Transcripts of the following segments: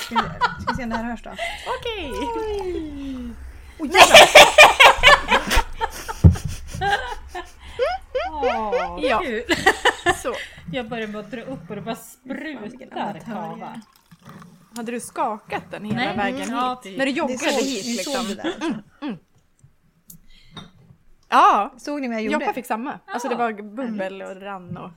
Ska vi, se om det här hörs då? Okej! Oj jävlar! Åh, Ja. Så. Jag börjar med att dra upp och det bara sprutar kava. är. Hade du skakat den hela Nej. vägen hit? Ja, typ. När du Det joggade såg, hit liksom? såg det där. Ja, Såg ni vad jag gjorde? Joppa fick samma. Alltså det Ja. var bubbel och rann och...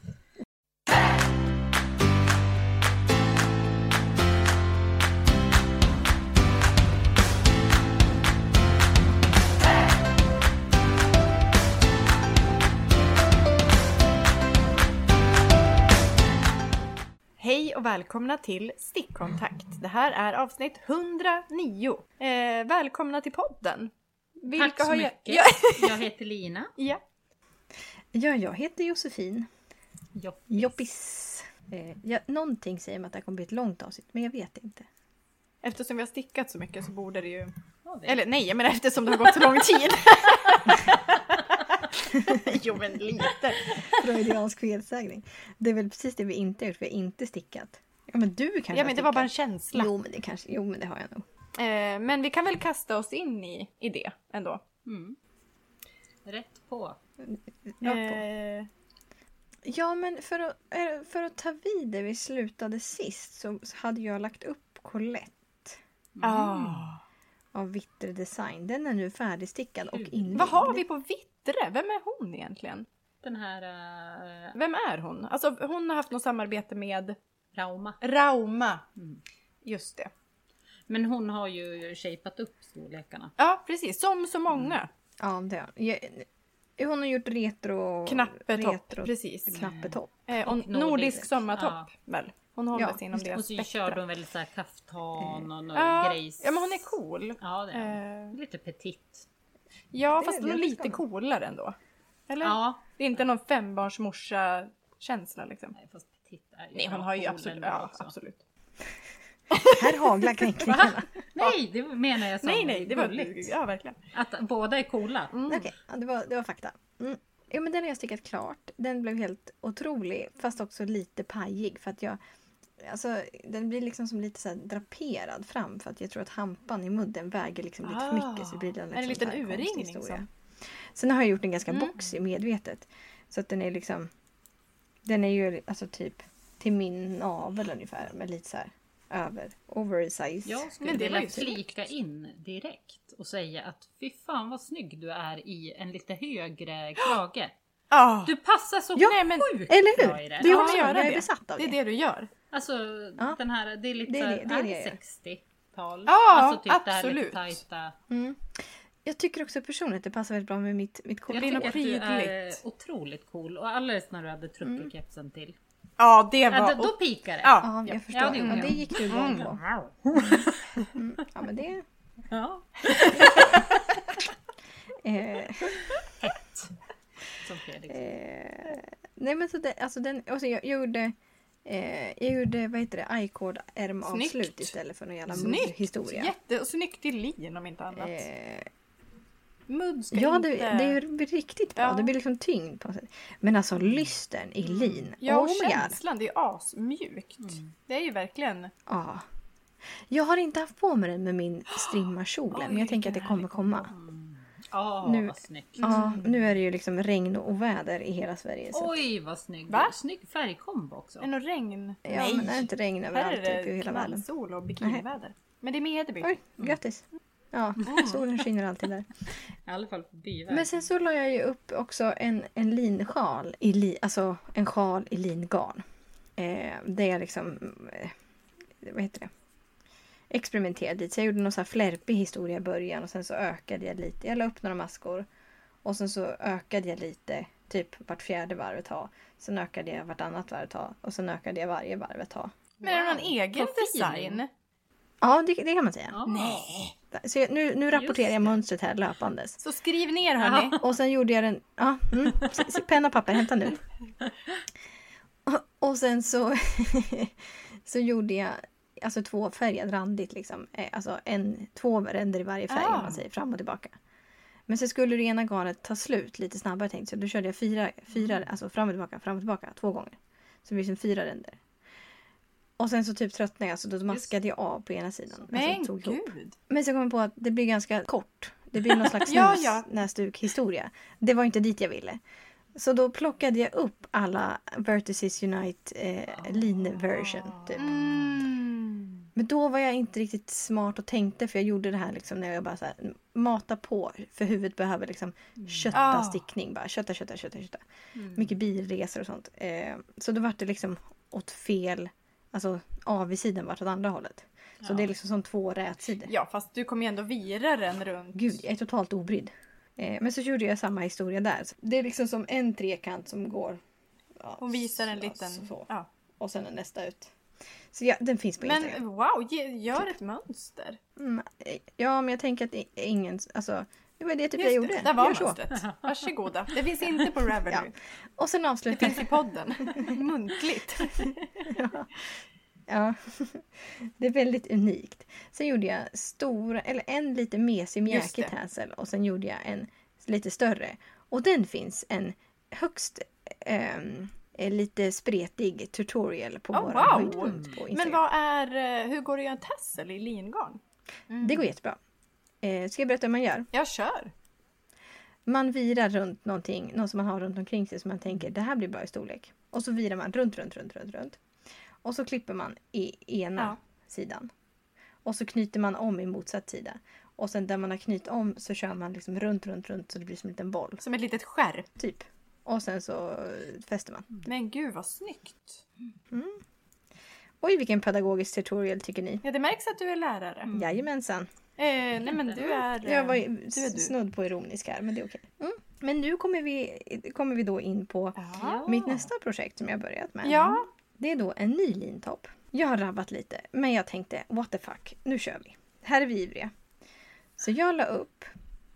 Hej och välkomna till Stickkontakt. Det här är avsnitt 109. Eh, välkomna till podden. Tack så har mycket. Jag... Ja. Jag heter Lina. ja. Ja, jag heter Josefin. Jopp. Joppis. Eh, ja, någonting säger mig att det här kommer bli ett långt avsnitt, men jag vet inte. Eftersom vi har stickat så mycket så borde det ju... Eller nej, men eftersom det har gått så lång tid. jo men lite. Freudiansk felsägning. Det är väl precis det vi inte har gjort, vi har inte stickat. Ja men du kanske Ja men det var bara en känsla. Jo men det kanske, jo men det har jag nog. Eh, men vi kan väl kasta oss in i, i det ändå. Mm. Rätt på. Ja, på. Eh, Ja men för att, eh, för att ta vid där vi slutade sist så hade jag lagt upp Colette ah. av Vittre Design. Den är nu färdigstickad och inlagd. Vad har vi på Vittre? Vem är hon egentligen? Den här uh, Vem är hon? Alltså hon har haft något samarbete med Rauma. Rauma. Mm. Just det. Men hon har ju shapat upp storlekarna. Ja precis, som så många. Ja det har jag, Hon har gjort retro... Knappetopp, retro precis. Knappetopp. Eh, och nordisk, nordisk. sommartopp Ja. väl? Hon håller Ja, sig inom det Och så körde hon väl så här kaftan och Ja, grejs. ja men hon är cool. Ja det är. Eh, Lite petit. Ja Det- fast det är lite spännande. coolare ändå. Eller? Ja. Det är inte någon fembarnsmorsa känsla liksom. Nej, fast ju Nej hon har ju absolut, ja, absolut. Här haglar kränkningarna. Nej, det menar jag som Nej nej, det var gulligt. ja verkligen. Att båda är coola. Okej, ja, det, var, det var fakta. Mm. Ja, men den har jag stickat klart. Den blev helt otrolig fast också lite pajig för att jag Alltså, den blir liksom som lite så här draperad fram för att jag tror att hampan i mudden väger liksom lite för mycket. Så det blir Ah, liksom en liten urringning historia. som- Sen har jag gjort den ganska Mm. boxig medvetet. Så att den är liksom Den är ju alltså typ till min navel ungefär med lite så här över oversize. Jag skulle Men vilja flika in direkt och säga att fy fan vad snygg du är i en lite högre krage. Ja, Du passar så Ja, nej, men- sjukt Eller bra i hur? det. Du Ja, också, jag är det. besatt av det det. är det du gör. Alltså Ja. den här, det är lite Det är det- det är är det det jag gör. 60-tal? Ja, alltså typ det här absolut. lite tajta. Mm. Jag tycker också personligen att det passar väldigt bra med mitt, mitt Jag kort. nog tycker att du är otroligt cool och alldeles när du hade truppelkepsen till. Ja det Ja, var... då, då pikar det. ja. Ja, ja. jag förstår. Ja, Ja, det det, gjorde jag. gick du igång Mm. på. Mm. Ja, men det... Ja. Eh, Som Fredrik. eh, nej men så det, alltså den, alltså jag, jag gjorde eh, jag gjorde vad heter det, i-cord ärmavslut Snyggt. istället för någon jävla Snyggt! historia. Jättesnyggt i lin om inte annat. Eh, Mudd ska ja, inte... det, det blir riktigt bra. Ja. Det blir liksom tyngd på något sätt. Men alltså lystern i lin. Ja, oh och god. känslan. Det är asmjukt. Det är ju verkligen... Ja. Jag har inte haft på mig den med min strimmarkjol Oj, men jag tänker att det kommer komma. Ja, Nu- vad snyggt. Ja, nu är det ju liksom regn och väder i hela Sverige. Så. Oj vad snygg. Va? Snygg färgkombo också. Är det något regn? Ja, men det är inte regn överallt är typ, i det hela världen. knallsol och bikiniväder. Men det är med Hedeby. Oj, grattis! Ja, solen skiner alltid där. I alla fall på byväg. Men sen så la jag ju upp också en, en linsjal i li, alltså en sjal i lingarn. Eh, där jag liksom, eh, vad heter det? Experimenterade lite. Så jag gjorde någon så här flärpig historia i början och sen så ökade jag lite. Jag la upp några maskor. Och sen så ökade jag lite, typ vart fjärde varv ett tag. Sen ökade jag vartannat varv ett tag. Och sen ökade jag varje varv ett tag. Men är det någon egen design? Ja, det, det kan man säga. Ja. Nej. Så jag, nu, nu rapporterar jag mönstret här löpandes. Så skriv ner hörni. Och sen gjorde jag den... Ja, mm, penna och papper, hämta nu. Och, och sen så, så gjorde jag alltså tvåfärgad randigt liksom. Eh, Alltså en, två ränder i varje färg Ah. om man säger, fram och tillbaka. Men så skulle det ena garnet ta slut lite snabbare tänkte jag. Då körde jag fyra, fyra alltså fram och tillbaka, fram och tillbaka två gånger. Så det blir som fyra ränder. Och sen så typ tröttnade jag så då maskade jag av på ena sidan. Men alltså, tog gud! Men så kom jag på att det blir ganska kort. Det blir någon slags Ja, ja. näsduk historia. Det var inte dit jag ville. Så då plockade jag upp alla Vertices Unite eh, lean version. Typ. Mm. Men då var jag inte riktigt smart och tänkte för jag gjorde det här liksom när jag bara så här, mata på. För huvudet behöver liksom kötta Ah. stickning. Bara kötta, kötta, kötta, kötta. Mm. Mycket bilresor och sånt. Eh, så då var det liksom åt fel, alltså avsidan vart åt andra hållet. Så Ja. det är liksom som två rätsidor. Ja, fast du kommer ju ändå vira den runt. Gud, jag är totalt obrydd. Eh, men så gjorde jag samma historia där. Det är liksom som en trekant som går. Ja, Hon visar en så- liten... Så, Ja. och sen är nästa ut. Så ja, den finns på Instagram. Men wow, gör ett mönster. Mm, eh, ja, men jag tänker att ingen... Alltså, det var det typ jag Just gjorde. det, där var Gör så. mönstret. Varsågoda. Det finns inte på Ravelry. Ja. Och sen Det avslutar finns i podden. Muntligt. Ja, det är väldigt unikt. Sen gjorde jag stora, eller en lite mesig mjäkig tassel och sen gjorde jag en lite större. Och den finns en högst eh, lite spretig tutorial på Oh, vår wow. höjdpunkt på Men Instagram. vad är... eh, Hur går det att göra en tassel i lingarn? Det går jättebra. Eh, ska jag berätta hur man gör? Jag kör. Man virar runt någonting, något som man har runt omkring sig som man tänker det här blir bra i storlek. Och så virar man runt, runt, runt, runt, runt. Och så klipper man i ena Ja. sidan. Och så knyter man om i motsatt sida. Och sen där man har knutit om så kör man liksom runt, runt, runt så det blir som en liten boll. Som ett litet skärp. Typ. Och sen så eh, fäster man. Men gud vad snyggt. Oj vilken pedagogisk tutorial tycker ni? Ja, det märks att du är lärare. Mm. Jajamensan. Eh, nej men du är... eh, Jag var ju du är du. snudd på ironisk här men det är okej. Mm. Men nu kommer vi, kommer vi då in på Ja. mitt nästa projekt som jag börjat med. ja. Det är då en ny lintopp. Jag har rabbat lite, men jag tänkte what the fuck, nu kör vi. Här är vi ivriga. Så jag la upp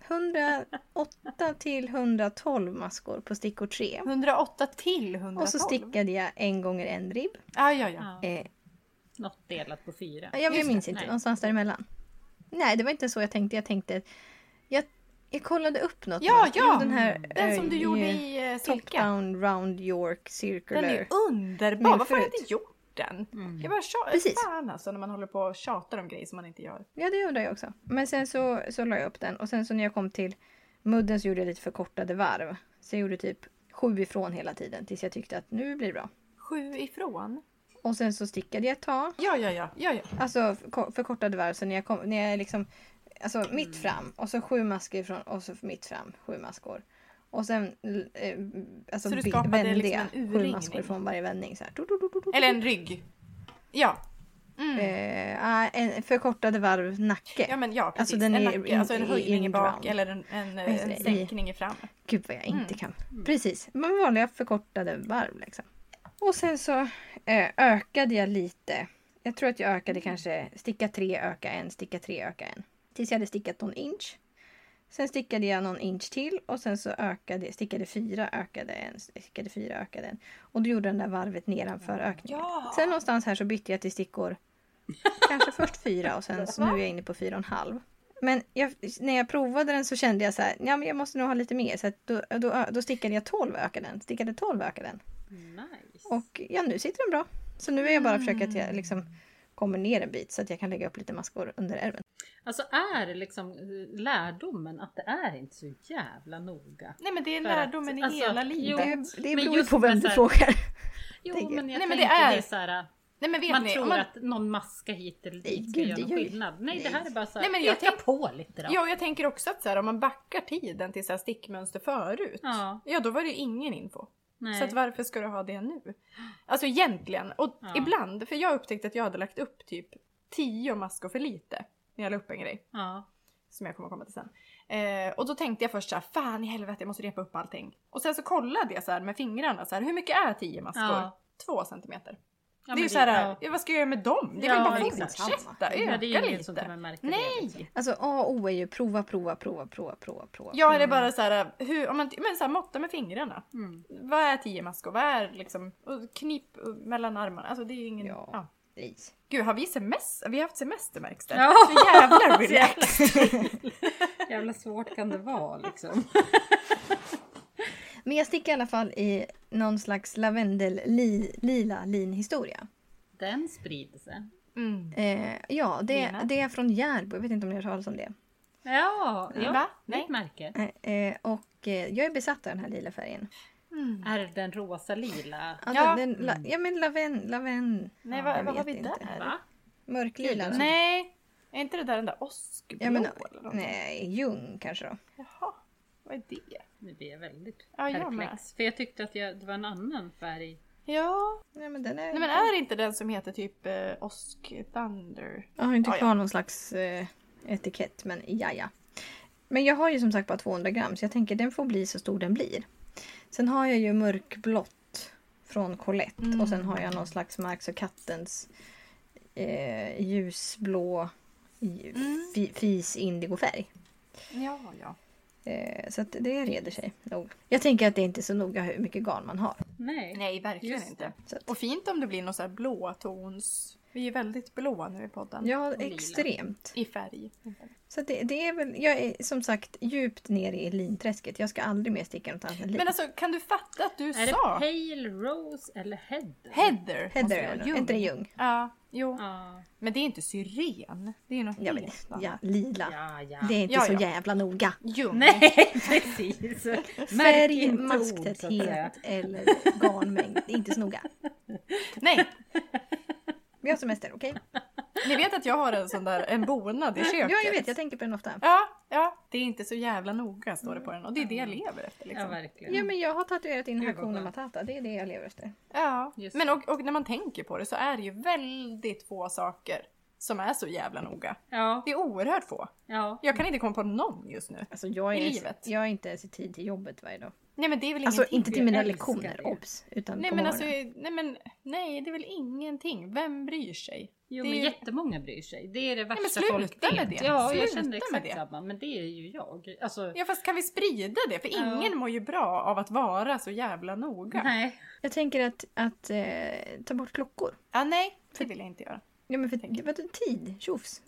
108 till 112 maskor på stickor 3. 108 till 112. Och så stickade jag en gånger en ribb. Ah, ja, ja. Ja. Eh, Något delat på fyra. jag, jag minns det, inte, nej. någonstans däremellan. Nej, det var inte så jag tänkte. Jag tänkte... Jag, jag kollade upp något. Ja, mönster. ja! Den, här, Den som du eh, gjorde eh, i uh, Top silke. down round York circular. Den är underbar. Varför har jag inte gjort den? Mm. Jag bara tjatar. Precis. Fan alltså när man håller på och tjatar om grejer som man inte gör. Ja, det undrar jag också. Men sen så, så la jag upp den och sen så när jag kom till mudden så gjorde jag lite förkortade varv. Så jag gjorde typ sju ifrån hela tiden tills jag tyckte att nu blir det bra. Sju ifrån. Och sen så stickade jag ett tag. Ja, ja, ja. ja, ja. Alltså förko- förkortade varv så när jag kom, när jag liksom, alltså Mm. mitt fram och så sju maskor ifrån och så mitt fram, sju maskor. Och sen eh, alltså Så du skapade vände liksom en sju maskor ifrån varje vändning. Så här. Eller en rygg. Ja. Mm. Eh, ah, en förkortade varv nacke. Ja men ja precis. Alltså, den en är nacke, alltså en höjning i bak round. eller en, en, en det? I- sänkning i fram. Gud vad jag inte Mm. kan. Precis, men vanliga förkortade varv liksom. Och sen så eh, ökade jag lite. Jag tror att jag ökade kanske sticka tre, öka en, sticka tre, öka en. Tills jag hade stickat någon inch. Sen stickade jag någon inch till och sen så ökade, stickade fyra, ökade en, stickade fyra, ökade en. Och då gjorde den där varvet nedanför ökningen. Ja! Sen någonstans här så bytte jag till stickor. Kanske först fyra och sen så nu är jag inne på fyra och en halv. Men jag, när jag provade den så kände jag så här, ja men jag måste nog ha lite mer. Så då, då, då stickade jag 12 ökade den. Stickade 12 ökade den. Nice. Och ja nu sitter den bra. Så nu är jag bara att försöka att jag liksom kommer ner en bit så att jag kan lägga upp lite maskor under ärmen. Alltså är det liksom eh, lärdomen att det är inte så jävla noga? Nej men det är För att- lärdomen i alltså, hela jo, livet. Det, det beror på vem du här- frågar. Jo men jag Nej, men det det är- är, så här, Nej men vet man ni, tror man, att någon maska hit eller Nej, dit ska göra någon ju- skillnad. Nej, det här är bara så här, Nej, men jag tänk- på lite då. Ja, jag tänker också att så här, om man backar tiden till så här stickmönster förut. Ja, Ja, då var det ju ingen info. Nej. Så att varför ska du ha det nu? Alltså egentligen, och Ja. ibland, för jag upptäckte att jag hade lagt upp typ 10 maskor för lite när jag la upp en grej. ja. Som jag kommer komma till sen. Eh, och då tänkte jag först så här, fan i helvete jag måste repa upp allting. Och sen så kollade jag så med fingrarna så hur mycket är 10 maskor? Ja. Två centimeter. Ja, det är ju men så här, ja. vad ska jag göra med dem? Det är Ja, väl bara att fortsätta, öka Ja, det är lite. som kommer märka Nej. det. liksom. Alltså A och O är ju prova, prova, prova, prova, prova, prova. Ja, eller bara så här, hur, om man, men så här, måtta med fingrarna. Mm. Vad är 10 maskor? Vad är liksom, och knip mellan armarna. Alltså det är ju ingen, Ja. ja. Precis. Gud, har vi semester? Vi har haft semester märks det. Ja. Så jävla relax. Jävla svårt kan det vara liksom. Men jag stickar i alla fall i någon slags lavendel li, lila linhistoria. den sprider sig. Mm. Eh, ja, det, det är från Järbo. Jag vet inte om ni har hört talas om det. Ja, ja. Va? ett märke. Eh, eh, och eh, jag är besatt av den här lila färgen. Mm. Är den rosa-lila? Ja, Ja. Den, den, la, ja men laven, laven. Nej, Ja, vad, jag vad har vet vi inte. där? Va? Mörklila. Nej, är inte det där den där åskblå? Ja, men, nej, ljung kanske då. Jaha, vad är det? Nu blir jag väldigt Ja, jag med. perplex. För jag tyckte att jag, det var en annan färg. Ja, Nej, men den är... nej men är det inte den som heter typ eh, Osk Thunder? Jag har inte Ja, ja. kvar någon slags eh, etikett, men ja, ja. Men jag har ju som sagt bara 200 gram, så jag tänker den får bli så stor den blir. Sen har jag ju mörkblått från Colette Mm. och sen har jag någon slags Marks och Kattens eh, ljusblå Mm. fi, fis indigofärg. Ja, ja. Eh, så att det reder sig nog. Jag tänker att det är inte är så noga hur mycket garn man har. Nej. Nej, verkligen inte. Så att, Och fint om det blir någon så här blåtons... Vi är väldigt blåa nu i podden. ja, extremt. I färg. Så det, det är väl, jag är som sagt djupt ner i linträsket. Jag ska aldrig mer sticka något annat än lin. Men alltså, kan du fatta att du Är det sa Pale Rose eller Heather? Heather? Heather, det är det. är inte det ljung? Ja, jo. Ja, Men det är inte syren. Det är något Ja, men, helt annat. ja, lila. ja. ja. Det är inte Ja, så ja. jävla noga. Ljung. Nej, precis. Färg, masktäthet eller garnmängd. Det är inte så noga. Nej, Vi har semester, okej? ni vet att jag har en sån där en bonad i köket. Ja, jag vet. Jag tänker på den ofta. Ja, ja. Det är inte så jävla noga står det på den. Och det är det jag lever efter. Ja, Liksom. verkligen. Ja, men jag har tatuerat in Hakuna. Matata. Det är det jag lever efter. Ja, Just men och, och när man tänker på det så är det ju väldigt få saker som är så jävla noga. Ja, Det är oerhört få. ja. Jag kan inte komma på någon just nu. Alltså, jag I är, livet. jag är inte ens i tid till jobbet varje dag. Nej men det är väl Alltså, ingenting. inte till mina Jag lektioner, det. obs. Utan Nej på men alltså, nej men nej det är väl ingenting. Vem bryr sig? Jo Det men ju- jättemånga bryr sig. Det är det men värsta sluta folk med vet. det. Ja, jag Sluta känner med exakt det. samma. Men det är ju jag. Alltså, Ja fast kan vi sprida det? För Ja. ingen mår ju bra av att vara så jävla noga. nej. Jag tänker att, att eh, ta bort klockor. Ja nej, det vill jag inte göra. Ja, men för vadå tid? Tjofs.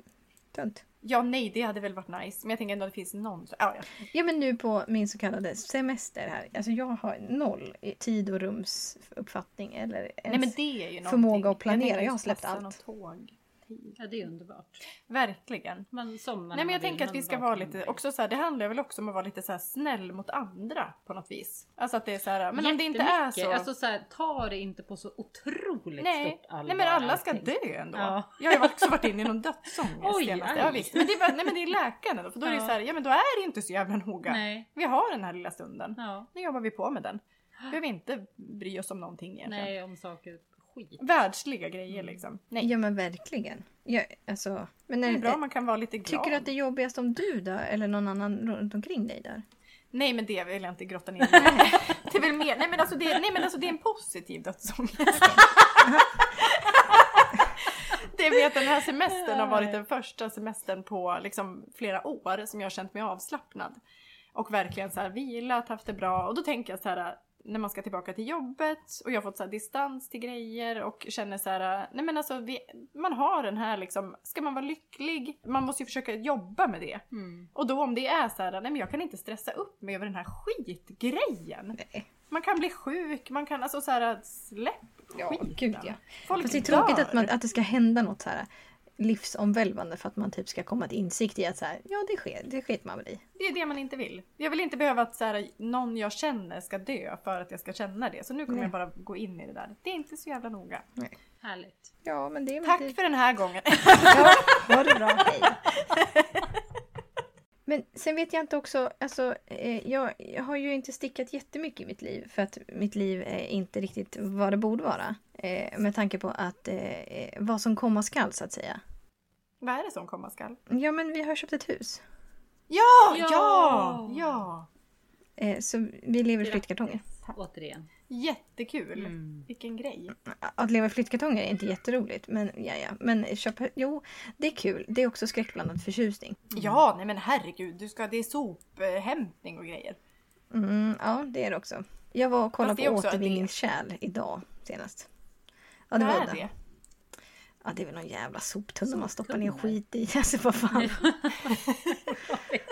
Tönt. Ja nej, det hade väl varit nice. Men jag tänker ändå att det finns någon. Ja, ja. Ja men nu på min så kallade semester här. Alltså jag har noll tid och rumsuppfattning eller ens... Nej men det är ju förmåga att planera. tänker Jag har släppt allt. någon tågtid. Ja, det är underbart. Verkligen. Man somnar Nej men jag tänker att vi ska vara lite, också så här, det handlar väl också om att vara lite så här snäll mot andra på något vis. Alltså att det är så här, men om det inte är så. Alltså så här, ta det inte på så otroligt nej, stort allvar. nej men alla ska allting. dö ändå. Ja. Jag har ju också varit inne i någon dödsångest Oj, senaste. Ja, visst. Men det är, nej, men det är läkaren då, för då är det Ja. så här, ja men då är det inte så jävla noga. Nej. Vi har den här lilla stunden. Ja. Nu jobbar vi på med den. Behöver inte bry oss om någonting egentligen. Nej, om saker skit. Världsliga grejer liksom. Nej. Ja men verkligen. Ja, alltså, men Det är, är bra man kan vara lite glad. Tycker du att det är jobbigast om du dör eller någon annan runt omkring dig där? Nej men det vill jag inte grotta ner mig. Det är väl mer, nej men alltså det, nej men alltså det är en positiv dödsångest. Det vet den här semestern har varit den första semestern på liksom flera år som jag har känt mig avslappnad. Och verkligen så här vilat, haft det bra och då tänker jag så här när man ska tillbaka till jobbet och jag har fått så här distans till grejer och känner så här, nej men alltså vi, man har den här liksom, ska man vara lycklig, man måste ju försöka jobba med det. Mm. Och då om det är så här, nej men jag kan inte stressa upp mig över den här skitgrejen. Nej. Man kan bli sjuk, man kan alltså så här släpp Ja, skiten. gud ja. Folk Fast det är tråkigt dör. att, man, att det ska hända något så här livsomvälvande för att man typ ska komma till insikt i att så här, ja det sker, det skit man väl i. Det är det man inte vill. Jag vill inte behöva att så här, någon jag känner ska dö för att jag ska känna det. Så nu kommer Nej. jag bara gå in i det där. Det är inte så jävla noga. Härligt. Ja men det är Tack typ- för den här gången. Ja, ha det bra, hej. Men sen vet jag inte också, alltså eh, jag, jag har ju inte stickat jättemycket i mitt liv för att mitt liv är inte riktigt vad det borde vara. Eh, med tanke på att eh, vad som komma skall så att säga. Vad är det som komma skall? Ja men vi har köpt ett hus. Ja, Ja! ja, ja! Eh, så vi lever i flyttkartonger. Återigen. Jättekul. Mm. Vilken grej. Att leva i flyttkartonger är inte jätteroligt men ja ja. Men köpa, jo det är kul. Det är också skräckblandad förtjusning. Ja, nej men herregud. Du ska, det är sophämtning och grejer. Mm, ja det är det också. Jag var och kollade på det- återvinningskärl idag senast. Ja det Vad var är det. det? Ja, det är väl någon jävla soptunna man stoppar ner skit i. Alltså vad fan.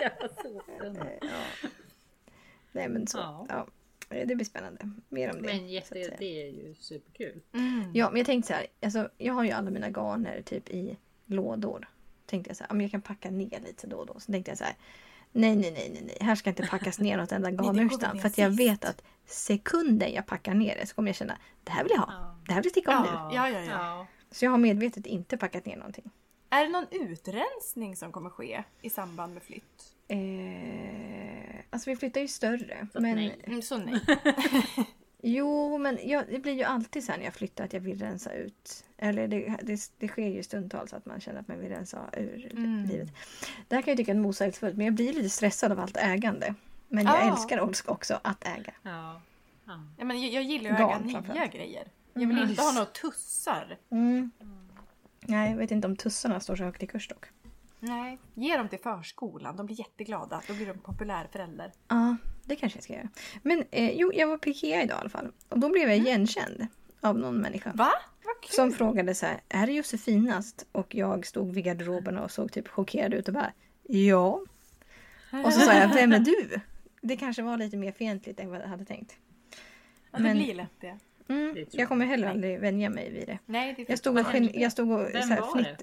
Ja. Nej men så. Ja. Ja. Eh, det blir spännande. Mer om det. Men jätte, det är ju superkul. Mm. Ja, men jag tänkte så här. Alltså, jag har ju alla mina garner typ i lådor. Tänkte jag så här, ja, men jag kan packa ner lite då och då. Så tänkte jag så här. Nej, nej, nej, nej, nej. Här ska inte packas ner något enda utan För att jag vet att sekunden jag packar ner det så kommer jag känna det här vill jag ha. Ja. Det här vill jag sticka om nu. Ja, ja, ja. Så jag har medvetet inte packat ner någonting. Är det någon utrensning som kommer ske i samband med flytt? Eh, alltså vi flyttar ju större. Så men, nej. Mm, så nej. Jo, men jag, det blir ju alltid så här när jag flyttar att jag vill rensa ut. Eller det, det, det sker ju stundtals att man känner att man vill rensa ur Mm. livet. Det här kan jag tycka är motsägelsefullt men jag blir lite stressad av allt ägande. Men jag Ah. älskar också- att äga. Ja. ja. Ja, men jag, jag gillar ju att äga nya grejer. Jag vill Mm. inte ha några tussar. Mm. Nej, jag vet inte om tussarna står så högt i kurs dock. Nej. Ge dem till förskolan, de blir jätteglada. Då blir de populär förälder. Ja, det kanske jag ska göra. Men eh, jo, jag var på Ikea idag i alla fall. Och då blev jag igenkänd av någon människa. Va? Som frågade så här, är det Josefinast? Och jag stod vid garderoben och såg typ chockerad ut och bara, ja. Och så sa jag, vem är du? Det kanske var lite mer fientligt än vad jag hade tänkt. Ja, det men- blir lätt det. Mm, Det jag kommer heller aldrig vänja mig vid det. Nej, det är Jag stod och, jag stod och Vem så här, var fnitt...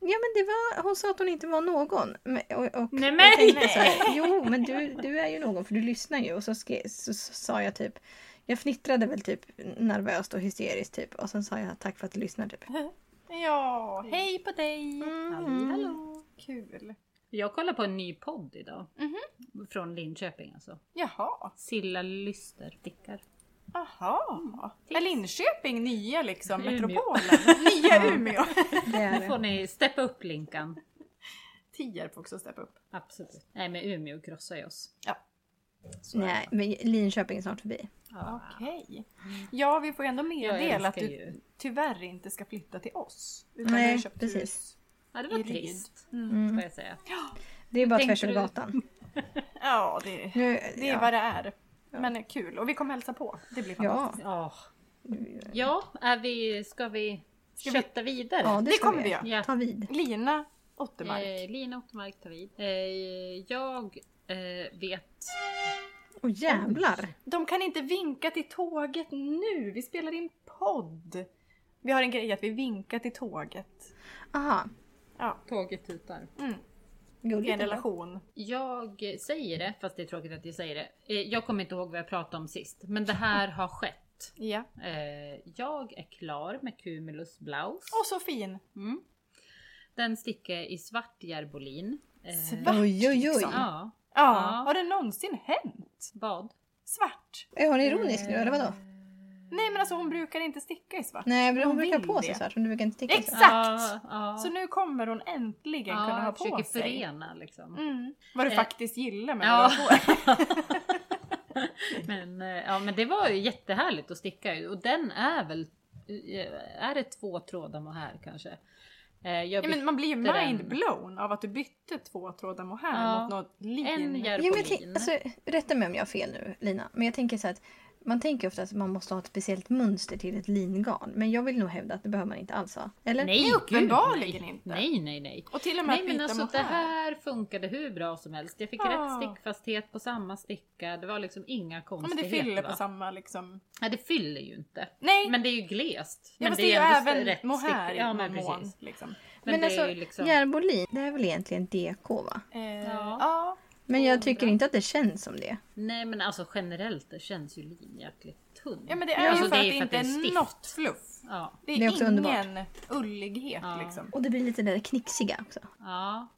Ja men det var, hon sa att hon inte var någon. Och, och Nej, jag men- så här, jo men du, du är ju någon för du lyssnar ju. Och så, skrev, så, så sa jag typ, jag fnittrade väl typ nervöst och hysteriskt typ. Och sen sa jag tack för att du lyssnar typ. Ja, hej på dig! Halli, hallå. Kul. Jag kollar på en ny podd idag. Mhm. Från Linköping alltså. Jaha. Silla Lyster stickar. Aha. Är Linköping nya liksom? Umeå. Metropolen? nya Umeå? Nu får ni steppa upp Linkan. Tierp också steppa upp. Absolut. Nej men Umeå krossar ju oss. Ja. Så. Nej, men Linköping är snart förbi. Ja. Okej. Ja, vi får ändå meddela att du ju. tyvärr inte ska flytta till oss. Utan Nej, du har köpt precis. hus. ja det var trist. Mm. Får jag säga. Det är bara tvärs över gatan. Ja, det, det är ja. vad det är. Men kul. Och vi kommer hälsa på. Det blir Ja. fantastiskt. Ja. Ja, är vi, ska vi Ska vi- kötta vidare? ja, det, Det kommer vi vi göra. Ja. Ta vid. Lina Ottermark. Eh, Lina Ottermark tar vid. Eh, jag eh, vet... Åh jävlar! De kan inte vinka till tåget nu. Vi spelar in podd. Vi har en grej att vi vinkar till tåget. Aha, Ja, Tåget tutar. mm. I gulligt. en relation. Jag säger det, fast det är tråkigt att jag säger det. Eh, jag kommer inte ihåg vad jag pratade om sist, men det här har skett. Ja. Eh, jag är klar med Cumulus Blouse. Åh, så fin! Mm. Den stickar jag i svart järbolin. Eh, Svart Oj, oj, oj. liksom. Ja, Ja. Ja. Har det någonsin hänt? vad? Svart? Är hon ironisk nu eller vadå? Nej men alltså hon brukar inte sticka i svart. Nej, hon Hon brukar på sig det. svart. Hon brukar inte sticka Exakt. svart. Ja, ja. Så nu kommer hon äntligen ja, kunna ha på försöker sig. förena liksom. Mm. Vad du Eh, faktiskt gillar med Ja. vad du men, eh, ja, men det var ju jättehärligt att sticka och den är väl, eh, är det två trådar mohair kanske? Eh, Jag ja, men man blir ju mindblown av att du bytte två trådar mohair Ja. mot något lin. En Jo, men jag alltså, rätta mig om jag har fel nu Lina. Men jag tänker så att man tänker ofta att man måste ha ett speciellt mönster till ett lingarn. Men jag vill nog hävda att det behöver man inte alls ha. Eller? Nej, Nej, uppenbarligen nej. inte. Nej, nej, nej. Och till och med Nej att men alltså mohair. det här funkade hur bra som helst. Jag fick Ah. rätt stickfasthet på samma sticka. Det var liksom inga Ja, men konstigheter. det fyller va? på samma liksom... Nej det fyller ju inte. Nej! Men det är ju glest. ja, men det är ju även rätt mohair stick- Ja men mån. precis. Liksom. Men, Men, det alltså, liksom... järbolin, det är väl egentligen DK va? Eh, Ja. ja. Men jag tycker inte att det känns som det. Nej men alltså generellt det känns ju lin jäkligt tunn. Ja men det är Alltså, ju för det att det för inte är är stift. något fluff. Ja. Det är, Det är också ingen underbart. ullighet Ja. liksom. Och det blir lite det där knixiga också. Ja.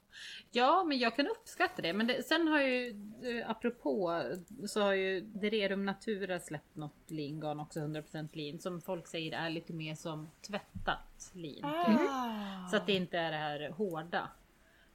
Ja, men jag kan uppskatta det. Men det, sen har ju, eh, apropå, så har ju Dererum Natura släppt något lingarn också, 100% lin, som folk säger är lite mer som tvättat lin. typ. Ah, Så att det inte är det här hårda.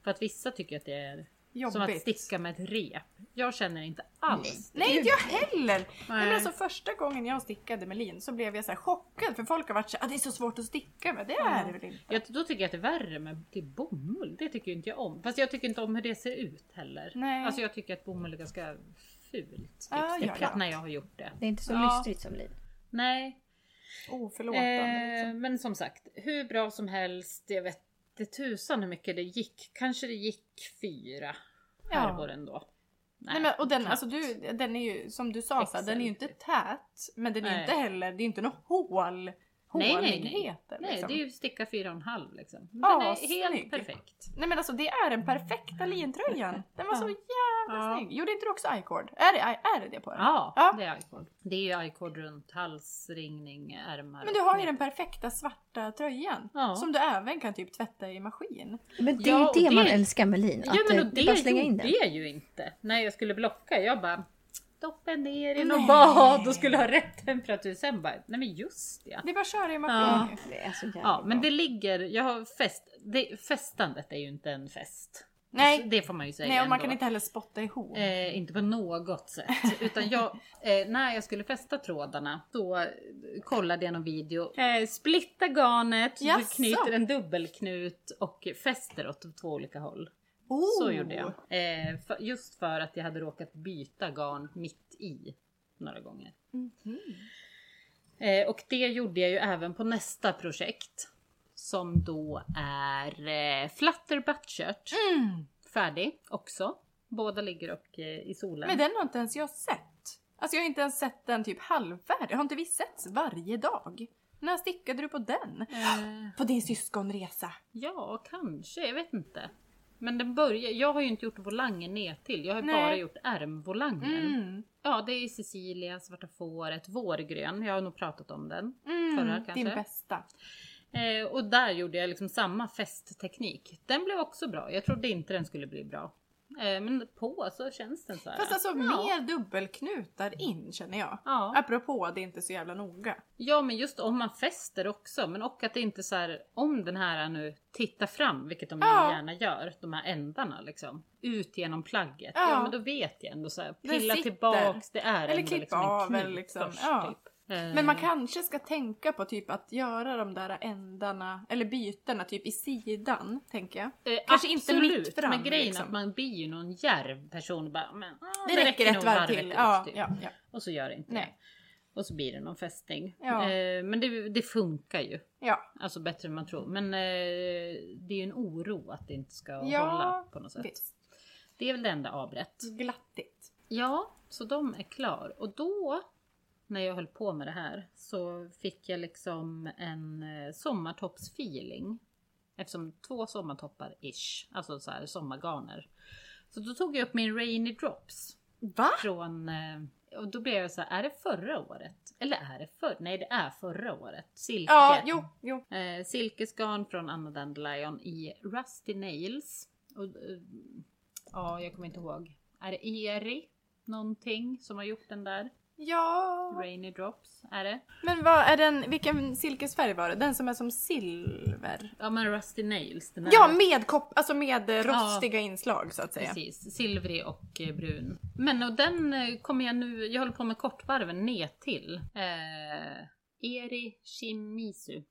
För att vissa tycker att det är jobbigt. som att sticka med ett rep. Jag känner inte alls. Nej inte jag heller! Nej. Nej. men alltså första gången jag stickade med lin så blev jag så här chockad för folk har varit så ah, det är så svårt att sticka med. Det är det väl inte? Jag, då tycker jag att det är värre med typ bomull. Det tycker inte jag om. Fast jag tycker inte om hur det ser ut heller. Nej. Alltså jag tycker att bomull är ganska fult typ, Ah, ja, ja. när jag har gjort det. Det är inte så Ja. lystrigt som lin. Nej, Oförlåtande eh, liksom. men som sagt, hur bra som helst. Jag vet inte tusan hur mycket det gick. Kanske det gick fyra Ja. härvor ändå. Nej, men, och den, knappt. alltså, du, den är ju som du sa, så här, den är ju inte Excel, tät. Men den är Nej. inte heller, det är inte något hål, Nej, nej, nej. håligheter. Nej, liksom. det är ju sticka 4,5 liksom. Den Ja, är helt snygg. perfekt. Nej men alltså det är den perfekta lintröjan. Den var så Ja. jävla Ja. snygg. Gjorde inte du också i-cord? Är det, är det det på den? Ja, Ja. det är i-cord. Det är ju i-cord runt hals, ringning, ärmar. Men du har ju den perfekta svarta tröjan. Ja. Som du även kan typ tvätta i maskin. Men det är Ja, ju det, det- man älskar med lin. Ja Att men och det det är bara slänga in den. jag ju inte. När jag skulle blocka. Jag bara stoppade ner i något bad och skulle ha rätt temperatur. Sen bara, nej men just ja. Det är bara att köra i Ja. maskin. Det är så Ja men det ligger, jag har fest, det, festandet är ju inte en fest. Nej. Det får man ju säga Nej och man ändå. kan inte heller spotta ihop. Eh, inte på något sätt. Utan jag, eh, när jag skulle fästa trådarna, då eh, kollade jag någon video. Eh, splitta garnet, du Jaså? knyter en dubbelknut och fäster åt två olika håll. Oh. Så gjorde jag. Eh, för, just för att jag hade råkat byta garn mitt i några gånger. Mhm. Eh, och det gjorde jag ju även på nästa projekt. Som då är eh, Flutter Buttshirt. Mm. Färdig också. Båda ligger och eh, i solen. Men den har inte ens jag sett. Alltså jag har inte ens sett den typ halvfärdig. Har inte vi setts varje dag? När stickade du på den? Eh, På din syskonresa. ja, kanske. Jag vet inte. Men den börjar, jag har ju inte gjort volangen ner till. Jag har ju bara gjort ärmvolangen. Mm. Ja, det är Cecilia, Svarta fåret, vårgrön. Jag har nog pratat om den. Mm. Förra kanske. Din bästa. Eh, och där gjorde jag liksom samma fästteknik. Den blev också bra. Jag trodde inte den skulle bli bra. Eh, men på så känns den så här. Fast alltså ja. mer dubbelknutar in känner jag. Ja. Apropå det är inte så jävla noga. ja, men just om man fäster också. Men och att det inte så här, om den här nu tittar fram, vilket de Ja. gärna gör, de här ändarna liksom. Ut genom plagget. Ja, Ja. men då vet jag ändå så här, pilla tillbaks, det är Eller ändå liksom en knut eller liksom, först. Typ. Eh, Men man kanske ska tänka på typ att göra de där ändarna, eller bytena typ i sidan, tänker jag. Eh, Kanske inte absolut, mitt fram, men grejen liksom. att man blir ju någon djärv person bara, men, ah, Det, räcker nog ett varv till. ut, Ja, typ. ja, ja. Och så gör det inte Nej. det. Och så blir det någon fästning. Ja. Eh, men det, det funkar ju. ja. Alltså bättre än man tror. Men eh, det är ju en oro att det inte ska Ja, hålla på något sätt. Visst. Det är väl det enda avrätt. Glattigt. Ja, så de är klar. Och då, när jag höll på med det här, så fick jag liksom en eh, sommartoppsfeeling. Eftersom två sommartoppar ish, alltså så här sommargarner. Så då tog jag upp min Rainy Drops Va? från eh, och då blev jag så här, är det förra året? Eller är det för? Nej det är förra året. Silke. Ja, jo, jo. Eh, silkesgarn från Anna Dandelion i Rusty Nails. Och, eh, ja, jag kommer inte ihåg. Är det Eri någonting som har gjort den där? Ja. Rainy Drops, är det? Men vad är den, vilken silkesfärg var det? Den som är som silver? Ja men Rusty Nails. Den Ja, är med kopp, alltså med rostiga inslag så att säga. precis. Silvrig och eh, brun. Men och den eh, kommer jag nu, jag håller på med kortvarven ner till. Eh, Eri Shimizu.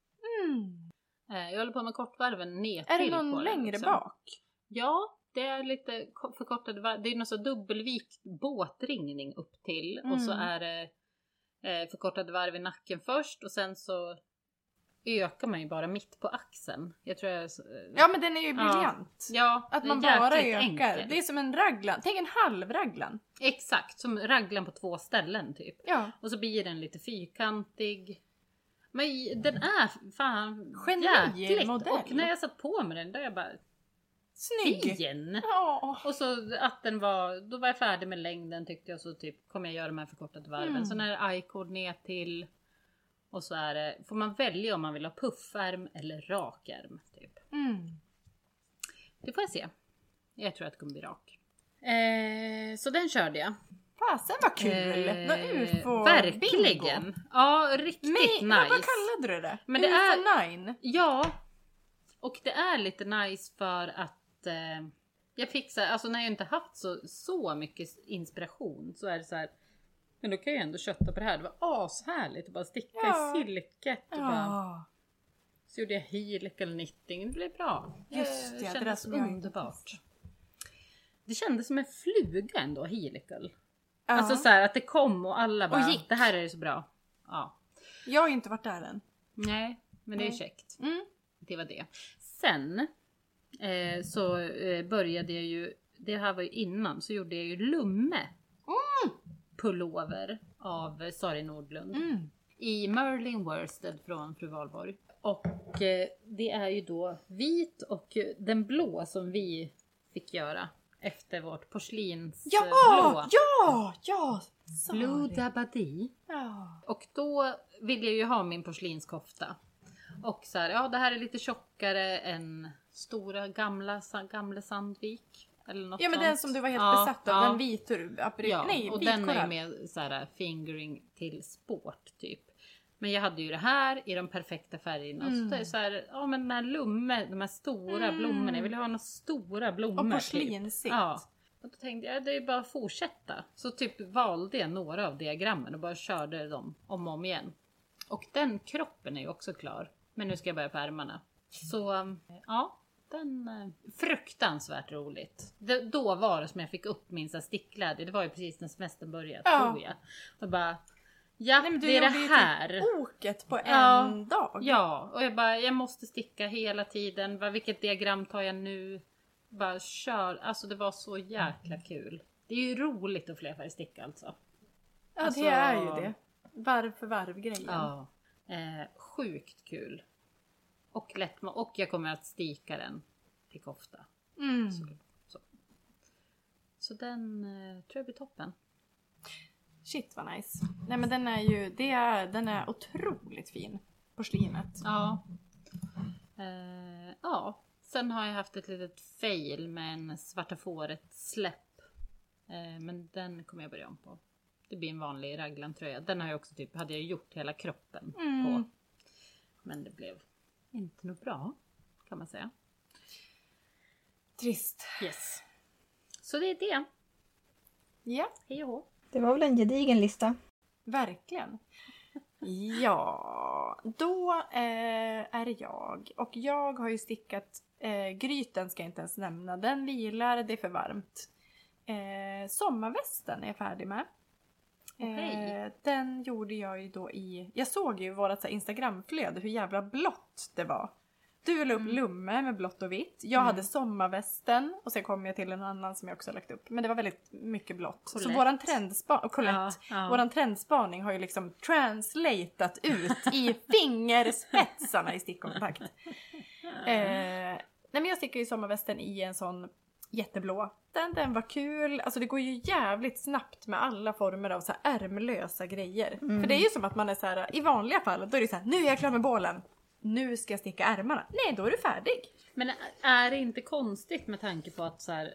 Mm. Eh, jag håller på med kortvarven ner Är till det på någon längre liksom. bak? Ja, det är lite ko- förkortade varv. Det är någon så dubbelvikt båtringning upp till och så Mm. är det eh, förkortade varv i nacken först och sen så ökar man ju bara mitt på axeln. Jag tror jag... eh, Ja men den är ju Ja. briljant. ja Att man bara ökar. enkelt. Det är som en raglan. Tänk en halv raglan. Exakt, som raglan på två ställen typ. Ja. Och så blir den lite fyrkantig. Men den är fan Geni jäkligt. Och när jag satt på med den då jag bara Snygg. fin! Ja. Och så att den var, då var jag färdig med längden tyckte jag så typ kommer jag göra de här förkortade varven. Mm. Sen är det i-cord ner till och så är det, får man välja om man vill ha puffärm eller rakärm. Typ. Mm. Det får jag se. Jag tror att det kommer bli rak. Eh, så den körde jag. Fasen vad kul! Eh, Nå ufo Verkligen! Bingo. Ja, riktigt Men, nice. Vad kallade du det? Men det ufo är- nine? Ja, och det är lite nice för att eh, jag fick så här, alltså när jag inte haft så, så mycket inspiration så är det så här. Men då kan jag ändå kötta på det här. Det var ashärligt att bara sticka Ja. i silket. Och bara, Ja. så gjorde jag helical knitting. Det blev bra. Just det, det där kändes inte underbart. Det kändes som en fluga ändå, helical. Ja. Alltså så här att det kom och alla bara, gick. det här är så bra. Ja. Jag har inte varit där än. Nej, men det är käckt. Mm. Det var det. Sen eh, så eh, började jag ju det här var ju innan, så gjorde jag ju Lumme Mm. pullover av Sari Nordlund. Mm. i Merlin Worsted från Fru Valborg. Och eh, det är ju då vit och den blå som vi fick göra efter vårt porslinsblå. Ja! Ja! Ja! Blue Sorry. Dabadi. Ja. Och då vill jag ju ha min porslinskofta. Och så här, ja det här är lite tjockare än stora gamla, gamla Sandvik. Eller något ja men sånt. den som du var helt Ja, besatt av, ja. den vitur... Apri- Ja, nej, och den är med så här fingering till sport typ. Men jag hade ju det här i de perfekta färgerna. Mm. Så så här, ja men den här lumme, de här stora Mm. blommorna. Jag vill ha några stora blommor. Och typ. porslinsigt. Ja. Och då tänkte jag, det är bara att fortsätta. Så typ valde jag några av diagrammen och bara körde dem om och om igen. Och den kroppen är ju också klar. Men nu ska jag börja på ärmarna. Så ja, den eh, fruktansvärt roligt. Det, då var det som jag fick upp min stickglädje. Det var ju precis när semestern började Ja. tror jag. Och bara, ja Nej, du det är det gjorde ju här. Typ oket på en Ja. dag. Ja, och jag bara, jag måste sticka hela tiden. Bara, vilket diagram tar jag nu? Bara kör. Alltså det var så jäkla kul. Det är ju roligt att flerfärgsticka alltså. Ja, Alltså- det är ju det. Varv för varv grejen. Ja. Eh, sjukt kul. Och lätt, och jag kommer att stika den till kofta. Mm. Så, så. så den eh, tror jag blir toppen. Shit vad nice. Nej men den är ju, det är, den är otroligt fin. Porslinet. Ja. Eh, ja. Sen har jag haft ett litet fail med en Svarta fåret släpp. Eh, men den kommer jag börja om på. Det blir en vanlig raglantröja. Den har jag också typ, hade jag gjort hela kroppen på. Mm. Men det blev inte något bra. Kan man säga. Trist. Yes. Så det är det. Ja, Hej och hå. Det var väl en gedigen lista. verkligen. Ja, då eh, är det jag. Och jag har ju stickat, eh, gryten ska jag inte ens nämna, den vilar, det är för varmt. Eh, sommarvästen är jag färdig med. Okej. Eh, den gjorde jag ju då i, jag såg ju i vårat så här Instagramflöde hur jävla blått det var. Du la upp Mm. lumme med blått och vitt. Jag Mm. hade sommarvästen och sen kom jag till en annan som jag också lagt upp. Men det var väldigt mycket blått. Så våran trendspaning, och Colette, Ja, ja. våran trendspaning har ju liksom translatat ut i fingerspetsarna i stickkontakt. Eh, nej men jag stickar ju sommarvästen i en sån jätteblå. Den, den var kul, alltså det går ju jävligt snabbt med alla former av så här ärmlösa grejer. Mm. För det är ju som att man är så här, i vanliga fall, då är det så här, nu är jag klar med bålen. Nu ska jag sticka ärmarna. Nej, då är du färdig. Men är det inte konstigt med tanke på att så här,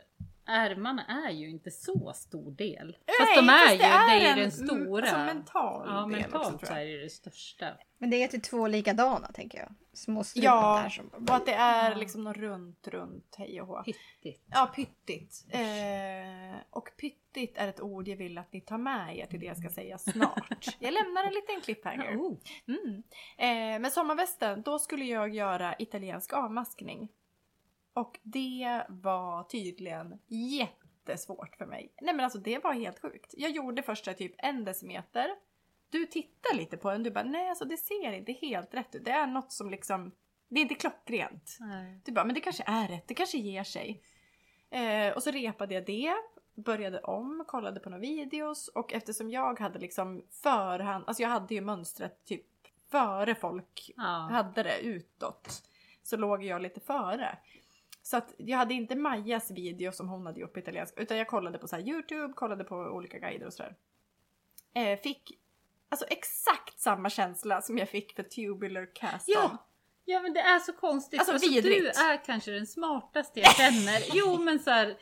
ärmarna är ju inte så stor del. Fast de är ju, det är ju en, den stora. Alltså mental ja, del också, mentalt tror så jag. är det ju det största. Men det är typ två likadana tänker jag. Små Ja, där som... och att det är liksom något runt, runt, hej och hå. Pyttigt. Ja, pyttigt. Eh, och pyttigt är ett ord jag vill att ni tar med er till det jag ska säga snart. Jag lämnar en liten cliffhanger. Oh. Mm. Eh, men sommarvästen, då skulle jag göra italiensk avmaskning. Och det var tydligen jättesvårt för mig. Nej men alltså det var helt sjukt. Jag gjorde första typ en decimeter. Du tittar lite på den, du bara nej alltså det ser inte helt rätt ut. Det är något som liksom, det är inte klockrent. Nej. Du bara, men det kanske är rätt, det kanske ger sig. Eh, och så repade jag det, började om, kollade på några videos och eftersom jag hade liksom förhand, alltså jag hade ju mönstret typ före folk Ja. hade det utåt. Så låg jag lite före. Så att jag hade inte Majas video som hon hade gjort på italienska utan jag kollade på så här Youtube, kollade på olika guider och sådär. Eh, fick alltså exakt samma känsla som jag fick för tubular cast Ja! Ja men det är så konstigt. Alltså, Alltså, du är kanske den smartaste jag känner. Jo men så här, Nej,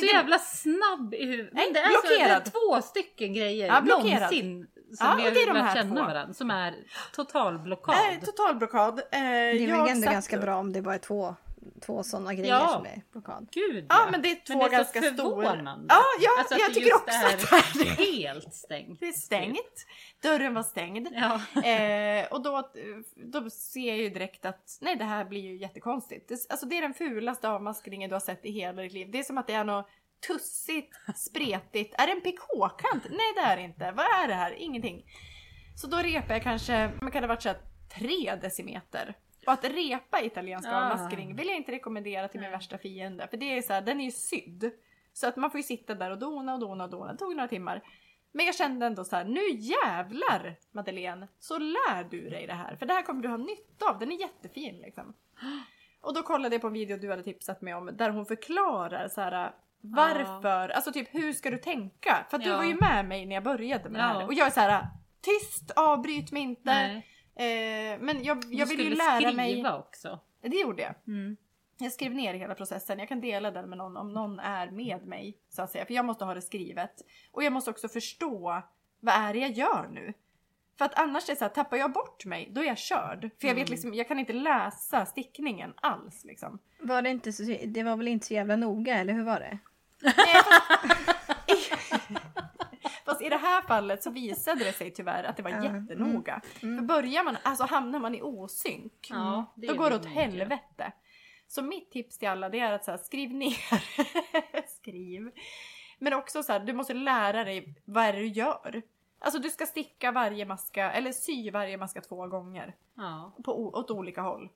så jävla snabb i huvudet. Nej, Men det är, så, det är blockerad. två stycken grejer Ja, blockerad. någonsin som Ja, vi och det är har de lärt här känna två. varandra. Som är total blockad. Eh, total blockad. Eh, Det är väl ändå satt- ganska bra om det bara är två, två sådana grejer Ja. som är blockad. Gud Ja men det är två Men det är ganska stora. Ja, ja Alltså jag det tycker också är att det är helt stängt. Det är stängt. Dörren var stängd. Ja. Eh, och då, då ser jag ju direkt att nej det här blir ju jättekonstigt. Det, alltså det är den fulaste avmaskningen du har sett i hela ditt liv. Det är som att det är något tussigt, spretigt. Är det en PK-kant? Nej det är det inte. Vad är det här? Ingenting. Så då repar jag kanske, man kan det ha varit så här, tre decimeter. Och att repa italiensk Ah. avmaskning vill jag inte rekommendera till min värsta fiende. För det är så här, den är ju sydd. Så att man får ju sitta där och dona och dona och dona. Det tog några timmar. Men jag kände ändå så här, nu jävlar Madeleine, så lär du dig det här. För det här kommer du ha nytta av, den är jättefin liksom. Och då kollade jag på en video du hade tipsat mig om där hon förklarar så här varför, alltså typ hur ska du tänka? För att du Ja. var ju med mig när jag började med det här. Ja. Och jag är så här tyst, avbryt mig inte. Nej. Eh, men jag, Du jag vill ju skulle lära skriva mig. också. Det gjorde jag. Mm. Jag skrev ner hela processen. Jag kan dela den med någon om någon är med mig. Så att säga. För jag måste ha det skrivet. Och jag måste också förstå vad är det jag gör nu? För att annars är det så här, tappar jag bort mig, då är jag körd. För jag vet Mm. liksom, jag kan inte läsa stickningen alls liksom. Var det inte så, det var väl inte så jävla noga eller hur var det? Fast i det här fallet så visade det sig tyvärr att det var Ja. jättenoga. Mm. För börjar man, alltså hamnar man i osynk, Ja, det då går det åt helvete. Så mitt tips till alla det är att så här, skriv ner. skriv. Men också så här, du måste lära dig vad är det du gör. Alltså du ska sticka varje maska, eller sy varje maska två gånger. Ja. På, åt olika håll.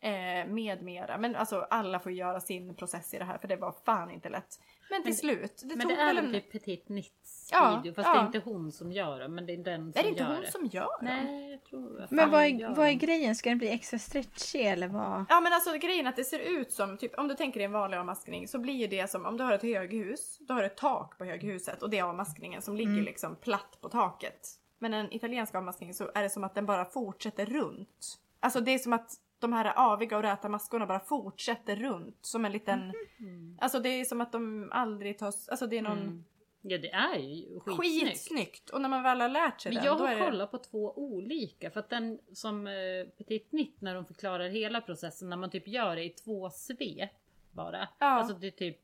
Eh, med mera. Men alltså alla får göra sin process i det här för det var fan inte lätt. Men till Men- slut. Det Men tog det är väl typ Petit Nits Ja, video fast ja. det är inte hon som gör det men det är den som Är det inte gör hon det. som gör dem? Nej jag tror att Men vad gör är, vad är grejen? Ska den bli extra stretchig eller vad? Ja men alltså grejen är att det ser ut som, typ om du tänker dig en vanlig avmaskning så blir det som om du har ett höghus, då har du ett tak på höghuset och det är avmaskningen som ligger Mm. liksom platt på taket. Men en italiensk avmaskning så är det som att den bara fortsätter runt. Alltså det är som att de här aviga och räta maskorna bara fortsätter runt som en liten, Mm. alltså det är som att de aldrig tas, alltså det är någon Mm. Ja det är ju skitsnyggt. skitsnyggt och när man väl har lärt sig Men den jag har är det... kollat på två olika för att den som eh, Petit Nitt när de förklarar hela processen när man typ gör det i två svep bara. Ja. Alltså det är typ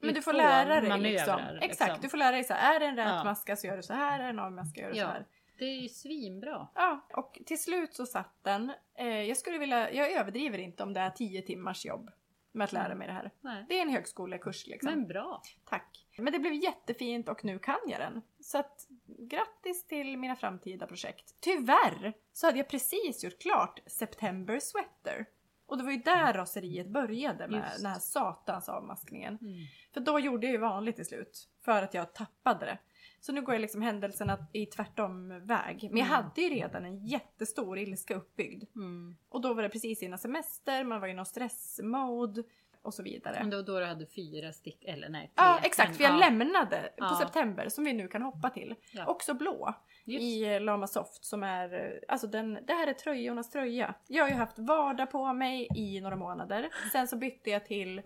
Men du får lära dig manövrar, liksom. Exakt, liksom. du får lära dig så här, är det en rät Ja. maska så gör du så här, är det en avmaska gör du Ja. så här. Det är ju svinbra. Ja, och till slut så satt den. Eh, jag skulle vilja, jag överdriver inte om det är 10 timmars jobb med att lära Mm. mig det här. Nej. Det är en högskolekurs liksom. Men bra. Tack. Men det blev jättefint och nu kan jag den. Så att grattis till mina framtida projekt. Tyvärr så hade jag precis gjort klart September Sweater. Och det var ju där raseriet började med Just. den här satans avmaskningen. Mm. För då gjorde jag ju vanligt till slut. För att jag tappade det. Så nu går jag liksom händelserna i tvärtom väg. Men jag Mm. hade ju redan en jättestor ilska uppbyggd. Mm. Och då var det precis innan semester, man var i någon stressmode och så vidare. Men det var då du hade fyra stick, eller nej tre. Ja exakt, Men, för jag ja, lämnade på Ja. september som vi nu kan hoppa till. Ja. Också blå Just. i eh, Lama Soft som är, eh, alltså den, det här är tröjornas tröja. Jag har ju haft vardag på mig i några månader. Sen så bytte jag till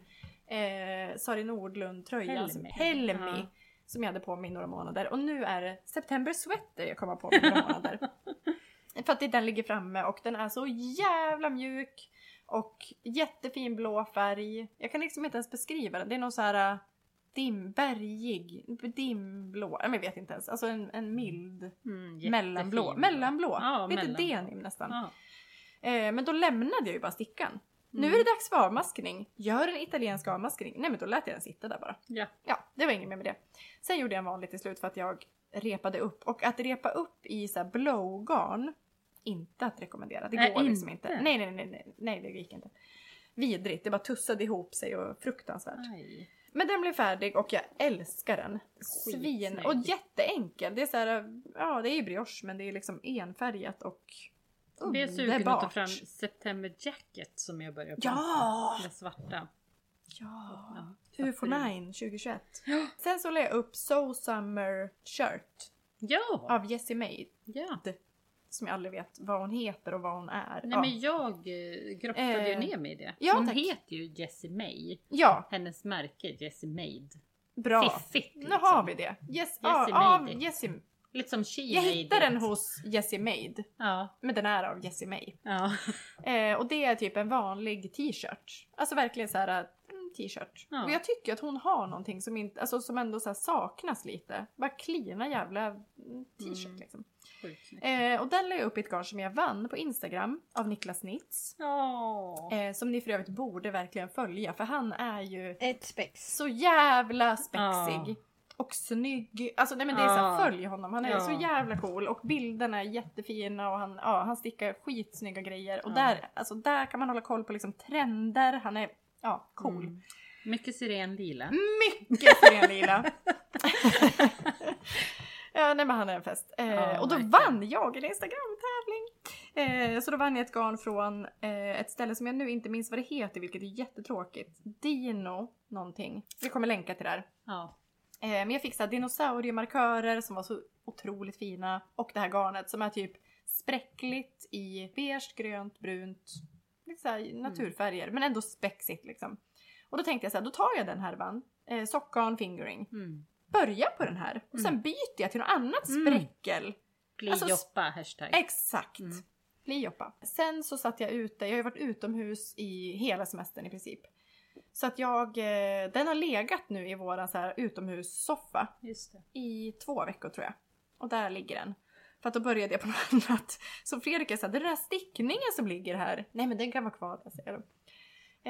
eh, Sari Nordlund tröjan, Helmi. Helmi. Som jag hade på mig i några månader. Och nu är det September Sweater jag kommer på mig i några månader. För att den ligger framme och den är så jävla mjuk. Och jättefin blå färg. Jag kan liksom inte ens beskriva den. Det är någon så här äh, dim, bergig, dimblå. Jag vet inte ens. Alltså en, en mild Mm, mellanblå. Mellanblå. Ja, Lite mellan. denim nästan. Ja. Eh, men då lämnade jag ju bara stickan. Nu är det dags för avmaskning. Gör en italiensk avmaskning. Nej men då lät jag den sitta där bara. Ja. Ja, det var inget mer med det. Sen gjorde jag en vanlig till slut för att jag repade upp. Och att repa upp i så här blowgarn, inte att rekommendera. Det Nej, går liksom inte. inte. Nej, nej, nej, nej, nej, det gick inte. Vidrigt, det bara tussade ihop sig och fruktansvärt. Aj. Men den blev färdig och jag älskar den. Svin och jätteenkel. Det är så här, ja det är ju brioche men det är liksom enfärgat och Vi är sugen att ta fram September Jacket som jag börjar på. Ja! Den svarta. Ja! Ja, UFO 9 2021. Sen så la jag upp So Summer Shirt Ja! av Jessie Made. ja. Som jag aldrig vet vad hon heter och vad hon är. Nej ja. men jag eh, grottade ju Eh, ner mig i det. ja, Hon tack. heter ju Jessie May. ja, Hennes märke Jessie Made. bra. Fiffigt Nu liksom. har vi det. Yes, ja, Jessie av Made it. Jessie. Lite som She Jag hittade den hos Jessie Made. Ja. Men den är av Jessie May. Ja. Eh, och det är typ en vanlig t-shirt. Alltså verkligen så här mm, t-shirt. Ja. Och jag tycker att hon har någonting som, inte, alltså, som ändå så saknas lite. Bara klina jävla mm, t-shirt Mm. liksom. Eh, och den la jag upp i ett garn som jag vann på Instagram av Niklas Nitz. Ja. Eh, som ni för övrigt borde verkligen följa för han är ju Ett spex. så jävla spexig. Ja. Och snygg. Alltså nej men det är så här, följ honom. Han är Ja. så jävla cool och bilderna är jättefina och han, ja, han stickar skitsnygga grejer. Och Ja. där, alltså, där kan man hålla koll på liksom trender. Han är ja, cool. Mm. Mycket sirenlila. Mycket sirenlila. ja, nej men han är en fest. Eh, Ja, och då vann jag en Instagram-tävling. Eh, så då vann jag ett garn från eh, ett ställe som jag nu inte minns vad det heter, vilket är jättetråkigt. Dino någonting. Vi kommer länka till det här. Ja. Eh, men jag fick så här dinosauriemarkörer som var så otroligt fina. Och det här garnet som är typ spräckligt i beige, grönt, brunt. Lite så här naturfärger men ändå spexigt liksom. Och då tänkte jag så här, då tar jag den härvan. Eh, sockgarn fingering. Mm. Börja på den här och sen Mm. byter jag till något annat Mm. spräckel. Alltså, Glidjoppa hashtag. Exakt. Mm. Lioppa. Sen så satt jag ute, jag har ju varit utomhus i hela semestern i princip. Så att jag, eh, den har legat nu i våran så här utomhussoffa i två veckor tror jag. Och där ligger den. För att då började jag på något annat. Så Fredrik är såhär, den där stickningen som ligger här. Nej men den kan vara kvar där säger de.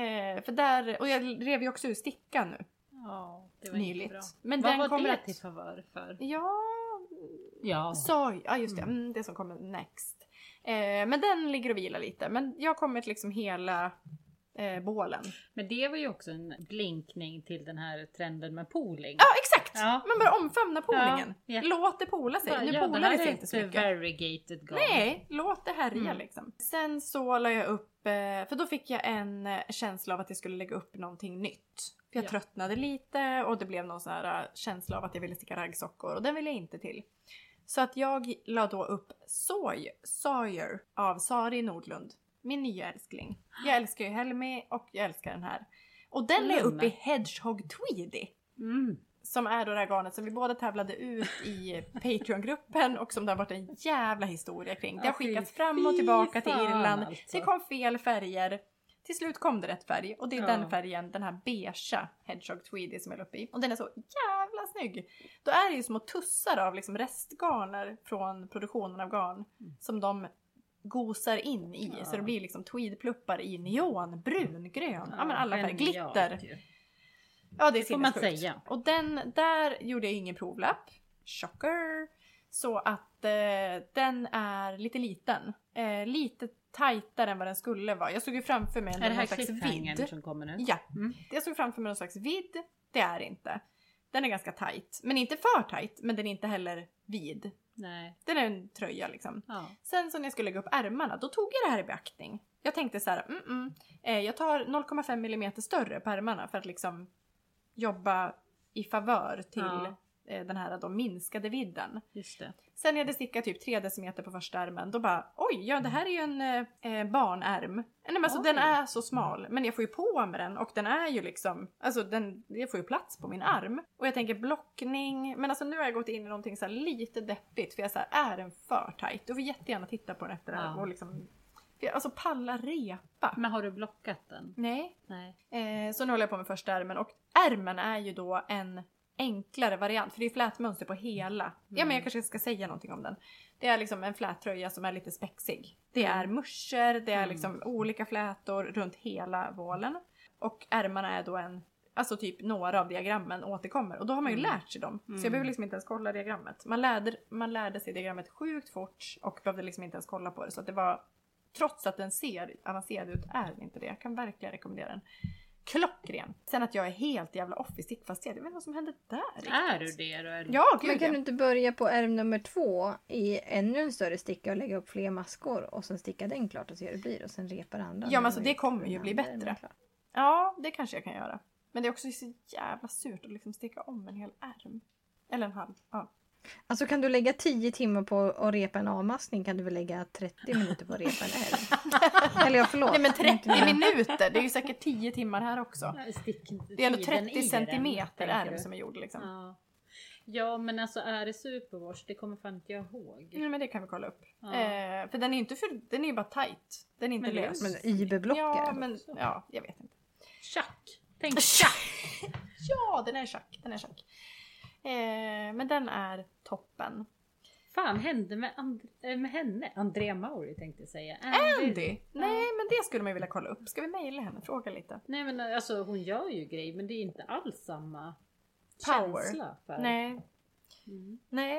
Eh, för där, och jag rev ju också ur stickan nu. Ja, det var Nyligt. bra. Men Vad den var kommer det att- till favör för? Ja, Ja. Sorg, ja just det, mm, det som kommer next. Eh, men den ligger och vilar lite. Men jag har kommit liksom hela eh, bålen. Men det var ju också en blinkning till den här trenden med pooling. Ja exakt! Ja. Man börjar omfamna poolingen. Ja, ja. Låt det pola sig. Nu ja, polar det sig inte så mycket. variegated garn. Nej, låt det härja Mm. liksom. Sen så la jag upp, eh, för då fick jag en eh, känsla av att jag skulle lägga upp någonting nytt. För jag Ja. tröttnade lite och det blev någon sån här eh, känsla av att jag ville sticka raggsockor och den ville jag inte till. Så att jag la då upp Soy, Sawyer av Sari Nordlund. Min nya älskling. Jag älskar ju Helmi och jag älskar den här. Och den la jag upp Lugna. i Hedgehog Tweedy. Mm. Som är då det här garnet som vi båda tävlade ut i Patreon-gruppen och som det har varit en jävla historia kring. Det har skickats fram och tillbaka till Irland. alltså. Det kom fel färger. Till slut kom det rätt färg och det är Ja. den färgen, den här beigea Hedgehog Tweedy som jag la upp i. Och den är så jävla snygg! Då är det ju små tussar av liksom restgarner från produktionen av garn som de gosar in i. Ja. Så det blir liksom tweedpluppar i neon, brun, grön, ja, men alla färger. Glitter! ju. Ja det är sinnessjukt. Och den, där gjorde jag ingen provlapp. Chocker! Så att eh, den är lite liten. Eh, lite tajtare än vad den skulle vara. Jag såg ju framför mig Är någon slags vidd. som kommer nu? Ja, Mm. jag såg framför mig någon slags vidd. Det är inte. Den är ganska tajt. Men inte för tajt, men den är inte heller vid. Nej. Den är en tröja liksom. Ja. Sen så när jag skulle lägga upp ärmarna, då tog jag det här i beaktning. Jag tänkte så här, mm, mm, eh, jag tar 0,5 mm större på ärmarna för att liksom jobba i favör till Ja. Eh, den här då minskade vidden. Just det. Sen när jag hade stickat typ 3 decimeter på första ärmen, då bara oj, ja det här är ju en eh, eh, barnärm. Nej, men alltså Oj. den är så smal, men jag får ju på med den och den är ju liksom, alltså den, jag får ju plats på min arm. Och jag tänker blockning, men alltså nu har jag gått in i någonting så lite deppigt för jag så här, är den för tight? Du får jättegärna titta på den efter det här Ja. och liksom, jag, alltså palla repa. Men har du blockat den? Nej. Nej. Eh, så nu håller jag på med första ärmen och ärmen är ju då en enklare variant för det är flätmönster på hela. Ja Mm. men jag kanske ska säga någonting om den. Det är liksom en flättröja som är lite spexig. Det är muscher, det är Mm. liksom olika flätor runt hela vålen. Och ärmarna är då en, alltså typ några av diagrammen återkommer och då har man ju Mm. lärt sig dem. Så Mm. jag behöver liksom inte ens kolla diagrammet. Man lärde, man lärde sig diagrammet sjukt fort och behövde liksom inte ens kolla på det så att det var Trots att den ser avancerad ut är den inte det. Jag kan verkligen rekommendera den. Klockren! Sen att jag är helt jävla off i stickfasthet. Jag vet inte vad som hände där riktigt. Är du det? Då är du... Ja, Men gud kan ja. du inte börja på ärm nummer två i ännu en större sticka och lägga upp fler maskor och sen sticka den klart och se hur det blir och sen repa det andra. Ja, men alltså, det kommer ju bli bättre. Ja, det kanske jag kan göra. Men det är också så jävla surt att liksom sticka om en hel ärm. Eller en halv. Ja. Alltså kan du lägga 10 timmar på att repa en avmaskning kan du väl lägga 30 minuter på att repa en ärm? Eller ja, förlåt. Nej men Det är inte 30 min- minuter, det är ju säkert 10 timmar här också. Det är ändå tiden 30 i den, centimeter ärm som är gjord liksom. Ja. ja men alltså är det superwash? Det kommer fan inte jag ihåg. Nej men det kan vi kolla upp. Ja. Eh, för den är ju inte för, den är ju bara tight. Den är inte Men lös. Men IB-block Ja men, ja jag vet inte. Tjack! Tänk Ja den är tjack, den är tjack. Eh, men den är toppen. fan hände med, And- äh, med henne? Andrea Mauri tänkte jag säga. Andy? Nej men det skulle man ju vilja kolla upp. Ska vi mejla henne? Fråga lite. Nej men alltså hon gör ju grejer men det är inte alls samma Power. känsla. För. Nej. Mm. Nej.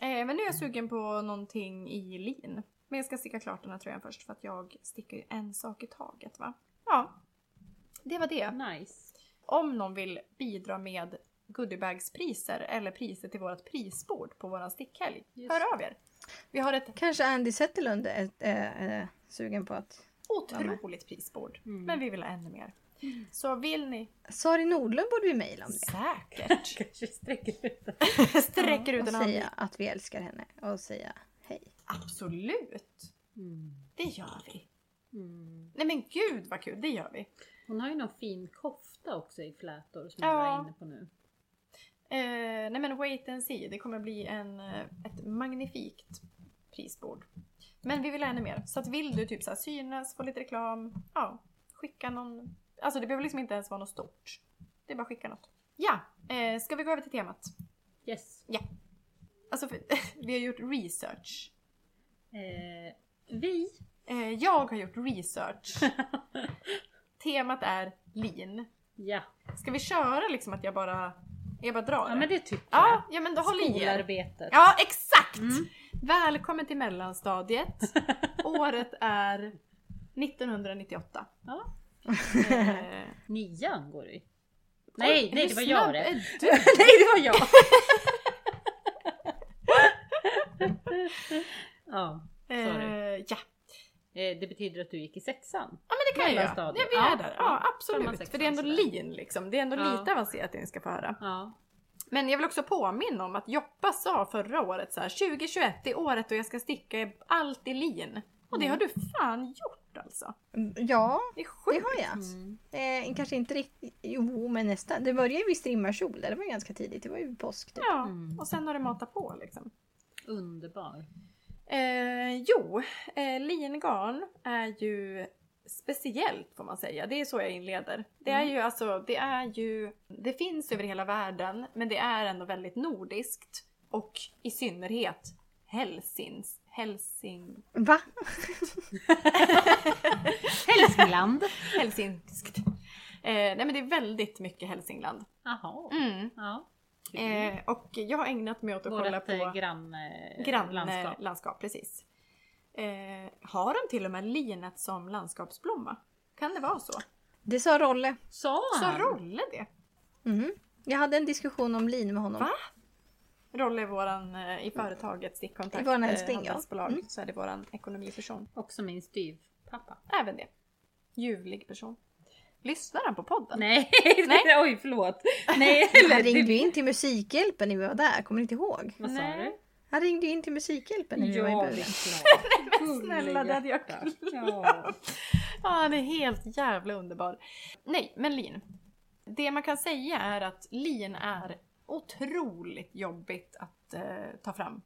Eh, men nu är jag sugen på någonting i lin. Men jag ska sticka klart den här tröjan först för att jag stickar ju en sak i taget va. Ja. Det var det. Nice. om någon vill bidra med goodiebagspriser eller priser till vårt prisbord på våran stickhelg, Just. hör av er. Vi har ett Kanske Andy Zetterlund är, är, är sugen på att... otroligt prisbord, Mm. men vi vill ha ännu mer. Så vill ni Sari Nordlund borde vi mejla om det. säkert Kanske sträcker ut den. sträcker ut och en hand. säga att vi älskar henne och säga hej. Absolut! Mm. Det gör vi. Mm. Nej men gud vad kul, det gör vi. Hon har ju någon fin kofta också i flätor som Ja. jag var inne på nu. Eh, nej men wait and see, det kommer bli en, eh, ett magnifikt prisbord. Men vi vill ha ännu mer. Så att vill du typ så synas, få lite reklam, ja, skicka någon... Alltså det behöver liksom inte ens vara något stort. Det är bara att skicka något. Ja, eh, ska vi gå över till temat? Yes. Alltså för, vi har gjort research. Eh, vi. Eh, jag har gjort research. Temat är lean. Ja. Ska vi köra liksom att jag bara, jag bara drar ja, men det tycker ja, jag. ja men då håll i er. Skolarbetet. Ja, exakt! Mm. Välkommen till mellanstadiet. Året är 1998. Ja. Eh, Nian går du i. oj, Nej, nej det var jag det. nej det var jag. ja, sorry. Eh, ja. Eh, det betyder att du gick i sexan. ja, men det kan jag. Mellanstadiet. Ja, vi är Ja, där. ja. Absolut. sexan, För det är ändå lean liksom. Det är ändå Ja. lite avancerat det ni ska få höra. Ja. Men jag vill också påminna om att Joppa sa förra året så här 2021 är året då jag ska sticka allt i lean. Och det Mm. har du fan gjort alltså. Ja, Det det har jag. Mm. Eh, kanske inte riktigt, jo men nästan. Det började ju vid strimmarkjol, det var ganska tidigt. Det var ju påsk typ. Ja, Mm. och sen har det matat på liksom. Underbar. Eh, jo, eh, lingarn är ju speciellt får man säga. Det är så jag inleder. Det är Mm. ju alltså, det är ju, det finns över hela världen men det är ändå väldigt nordiskt och i synnerhet Helsings, Helsing, Va? Hälsingland. Helsinskt. Eh, nej men det är väldigt mycket Hälsingland. Jaha. Mm. Ja. Eh, och jag har ägnat mig åt att kolla Vårt på eh, grann, eh, grannlandskap. landskap. precis. Eh, har de till och med linet som landskapsblomma? Kan det vara så? Det sa Rolle. Sa Så han? Rolle det? Mhm. Jag hade en diskussion om lin med honom. Va? Rolle är våran, eh, i företaget Stickkontakt I våran eh, älskling, ja. Mm. så är det våran ekonomiperson. Också min styvpappa. Även det. Ljuvlig person. Lyssnar han på podden? Nej, Nej. oj förlåt. Nej, Han eller ringde ju in till Musikhjälpen när vi var där, kommer ni inte ihåg? Vad sa Nej. du? Han ringde ju in till Musikhjälpen när vi var i Ja, början. klart. Men snälla, det hade jag glömt. Ja. Ja, han är helt jävla underbar. Nej, men lin. Det man kan säga är att lin är otroligt jobbigt att eh, ta fram.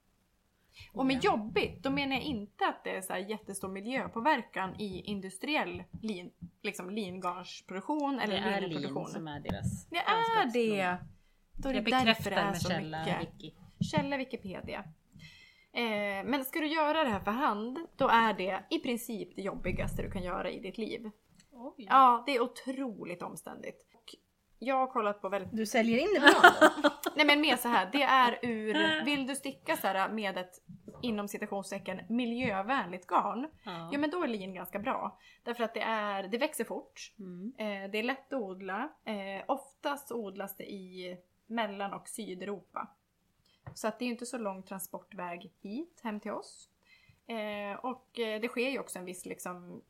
Och med jobbigt, då menar jag inte att det är så här jättestor miljöpåverkan i industriell lin, liksom lingarnsproduktion Det eller är linproduktion. lin som är deras Det är det! Då är det Jag därför bekräftar det är med så källa mycket. Vicky. Källa Wikipedia. Eh, men ska du göra det här för hand, då är det i princip det jobbigaste du kan göra i ditt liv. Oj. Ja, det är otroligt omständigt. Och jag har kollat på väldigt... Du säljer in det bra? Nej men mer så här, det är ur... Vill du sticka så här med ett inom citationstecken miljövänligt garn, Ja. ja men då är lin ganska bra. Därför att det, är, det växer fort, Mm. eh, det är lätt att odla, eh, oftast odlas det i Mellan och Sydeuropa. Så att det är inte så lång transportväg hit, hem till oss. Eh, och det sker ju också en viss liksom,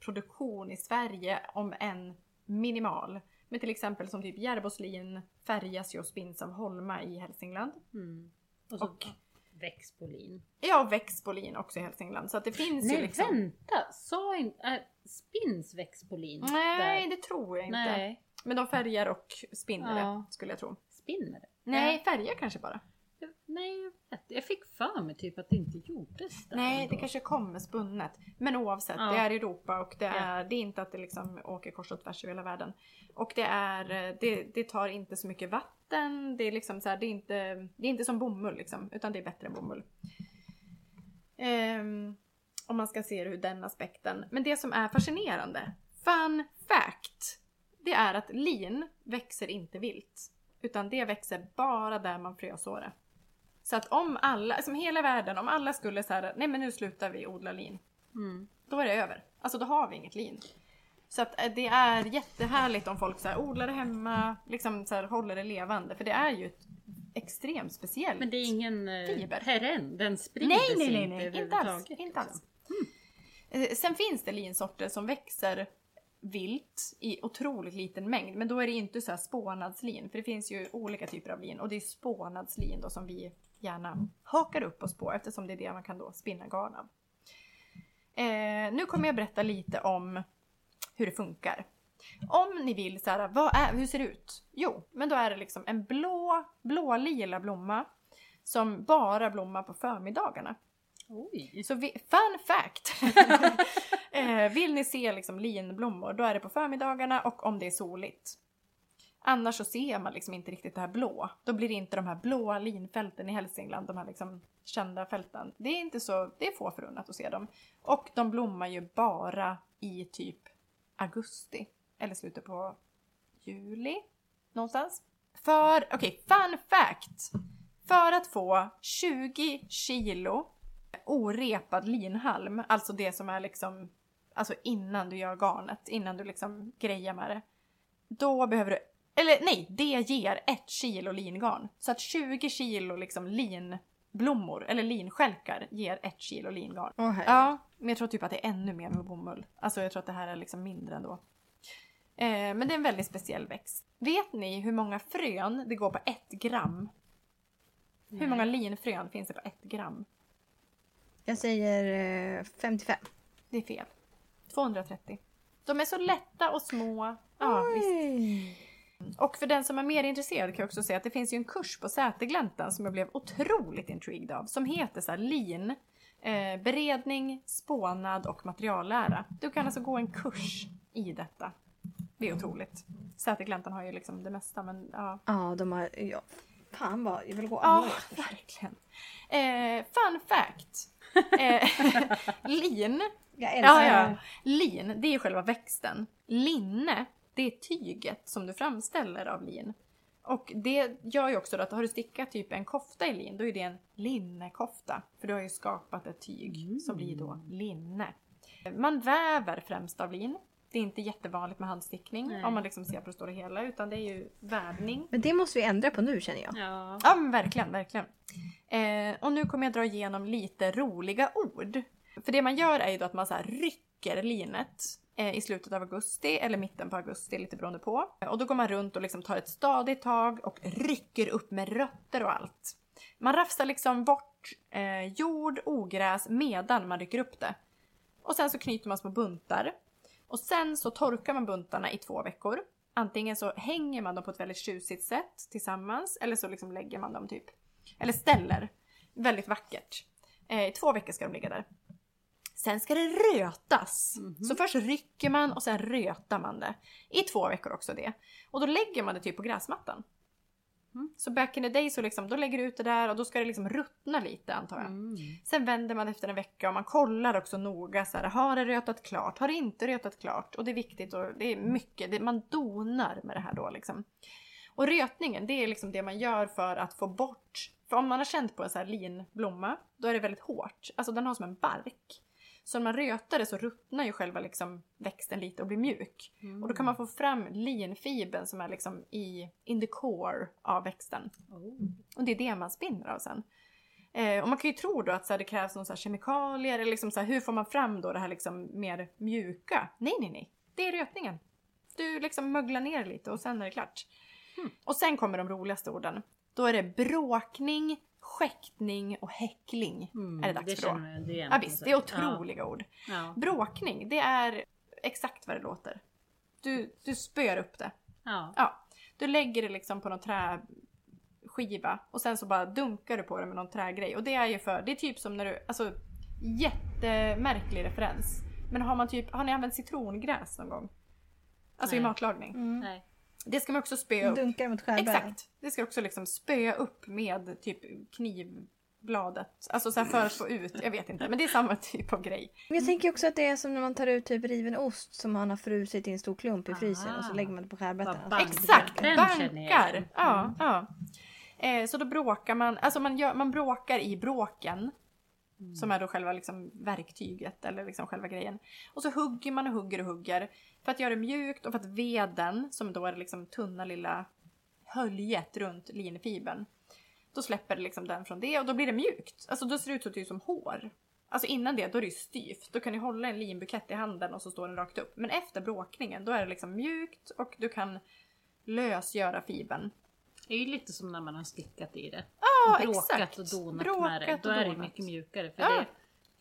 produktion i Sverige, om en minimal. Men till exempel som typ Järboslin färgas ju och spinns av Holma i Hälsingland. Mm. Och så Och- växtpolin. Ja, och Växtbolin också i Hälsingland. Så att det finns ju Nej liksom... vänta! Sa inte... Äh, spins växtpolin? Nej, där? det tror jag inte. Nej. Men de färgar och spinner Ja. det, skulle jag tro. Spinner? Nej, färgar kanske bara. Nej, jag vet Jag fick för mig typ att det inte gjordes där Nej, ändå. det kanske kommer spunnet. Men oavsett, Ja. det är Europa och det Ja. är, det är inte att det liksom åker kors och tvärs över hela världen. Och det är, det, det tar inte så mycket vatten, det är liksom så här, det är inte, det är inte som bomull liksom, utan det är bättre än bomull. Ehm, om man ska se det ur den aspekten. Men det som är fascinerande, fun fact, det är att lin växer inte vilt. Utan det växer bara där man frösår det. Så att om alla, som hela världen, om alla skulle säga nej men nu slutar vi odla lin. Mm. Då är det över. Alltså då har vi inget lin. Så att eh, det är jättehärligt om folk så här, odlar det hemma, liksom så här, håller det levande. För det är ju ett extremt speciellt. Men det är ingen eh, Fiber. perenn? Den sprider Nej, nej, nej, nej. inte alls. överhuvudtaget, Inte alls. liksom. Eh, Sen finns det linsorter som växer vilt i otroligt liten mängd. Men då är det inte så här spånadslin. För det finns ju olika typer av lin. Och det är spånadslin då som vi gärna hakar upp oss på. Eftersom det är det man kan då spinna garn av. Eh, nu kommer jag berätta lite om hur det funkar. Om ni vill så här, vad är, hur ser det ut? Jo, men då är det liksom en blå, blålila blomma som bara blommar på förmiddagarna. Oj. Så vi, fun fact! eh, vill ni se liksom linblommor då är det på förmiddagarna och om det är soligt. Annars så ser man liksom inte riktigt det här blå. Då blir det inte de här blåa linfälten i Hälsingland, de här liksom kända fälten. Det är inte så, det är få förunnat att se dem. Och de blommar ju bara i typ augusti. Eller slutet på juli. Någonstans. För, okej, fun fact! För att få 20 kilo orepad linhalm, alltså det som är liksom Alltså innan du gör garnet, innan du liksom grejar med det. Då behöver du, eller nej, det ger ett kilo lingarn. Så att 20 kilo liksom linblommor, eller linskälkar, ger ett kilo lingarn. Åh, herregud. Ja, men jag tror typ att det är ännu mer med bomull. Alltså jag tror att det här är liksom mindre ändå. Eh, men det är en väldigt speciell växt. Vet ni hur många frön det går på ett gram? Hur många linfrön finns det på ett gram? Jag säger eh, 55. Det är fel. 230. De är så lätta och små. Ja, visst. Och för den som är mer intresserad kan jag också säga att det finns ju en kurs på Sätergläntan som jag blev otroligt intrigued av. Som heter så LIN. Eh, beredning, spånad och materiallära. Du kan alltså gå en kurs i detta. Det är otroligt. Sätergläntan har ju liksom det mesta men ja. Ja, de har... Ja. Fan vad jag vill gå Ja, verkligen. Eh, fun fact. Eh, lin Jag älskar Ja, ja. Lin, det är själva växten. Linne, det är tyget som du framställer av lin. Och det gör ju också då att har du stickat typ en kofta i lin, då är det en linnekofta. För du har ju skapat ett tyg som blir då linne. Man väver främst av lin. Det är inte jättevanligt med handstickning Nej. om man liksom ser på det stora hela, utan det är ju vävning. Men det måste vi ändra på nu känner jag. Ja. Ja men verkligen, verkligen. Eh, och nu kommer jag dra igenom lite roliga ord. För det man gör är ju då att man så här rycker linet Eh, i slutet av augusti eller mitten på augusti, lite beroende på. Och då går man runt och liksom tar ett stadigt tag och rycker upp med rötter och allt. Man rafsar liksom bort eh, jord, ogräs medan man rycker upp det. Och sen så knyter man små buntar. Och sen så torkar man buntarna i två veckor. Antingen så hänger man dem på ett väldigt tjusigt sätt tillsammans eller så liksom lägger man dem typ, eller ställer. Väldigt vackert. Eh, I två veckor ska de ligga där. Sen ska det rötas. Så först rycker man och sen rötar man det. I två veckor också det. Och då lägger man det typ på gräsmattan. Så back in the day så liksom, då lägger du ut det där och då ska det liksom ruttna lite antar jag. Mm. Sen vänder man efter en vecka och man kollar också noga så här, har det rötat klart? Har det inte rötat klart? Och det är viktigt och det är mycket, det, man donar med det här då liksom. Och rötningen, det är liksom det man gör för att få bort, för om man har känt på en sån här linblomma, då är det väldigt hårt. Alltså den har som en bark. Så när man rötar det så ruttnar ju själva liksom växten lite och blir mjuk. Och då kan man få fram linfibern som är liksom i in the core av växten. Oh. Och det är det man spinner av sen. Eh, och man kan ju tro då att så här, det krävs någon så här kemikalier eller liksom så här, hur får man fram då det här liksom mer mjuka? Nej, nej, nej. Det är rötningen. Du liksom möglar ner lite och sen är det klart. Och sen kommer de roligaste orden. Då är det bråkning, skäktning och häckling. Mm, är det dags det för då. jag igen. Ja visst, det är otroliga ord. Ja. Bråkning, det är exakt vad det låter. Du, du spöar upp det. Ja. Ja, du lägger det liksom på någon träskiva och sen så bara dunkar du på det med någon trägrej. Och det är ju för, det är typ som när du, alltså jättemärklig referens. Men har man typ, har ni använt citrongräs någon gång? Alltså i Nej. matlagning. Mm. Nej. Det ska man också spöa upp. Dunkar mot skärbrädan. Exakt! Det ska också liksom spöa upp med typ knivbladet. Alltså så här för att få ut, jag vet inte. Men det är samma typ av grej. Men jag tänker också att det är som när man tar ut typ riven ost som man har frusit i en stor klump i frysen och så Ah. lägger man det på skärbrädan. Alltså, Exakt! Bankar! Ja, ja. Eh, så då bråkar man, alltså man, gör, man bråkar i bråken. Mm. Som är då själva liksom verktyget eller liksom själva grejen. Och så hugger man och hugger och hugger. För att göra det mjukt och för att veden, som då är det liksom tunna lilla höljet runt linfibern. Då släpper det liksom den från det och då blir det mjukt. Alltså då ser det ut som, typ som hår. Alltså innan det, då är det ju styvt. Då kan du hålla en linbukett i handen och så står den rakt upp. Men efter bråkningen, då är det liksom mjukt och du kan lösgöra fibern. Det är ju lite som när man har stickat i det. Ja, Bråkat exakt. och donat med Bråkat det. Då är det mycket mjukare. För Ja. det,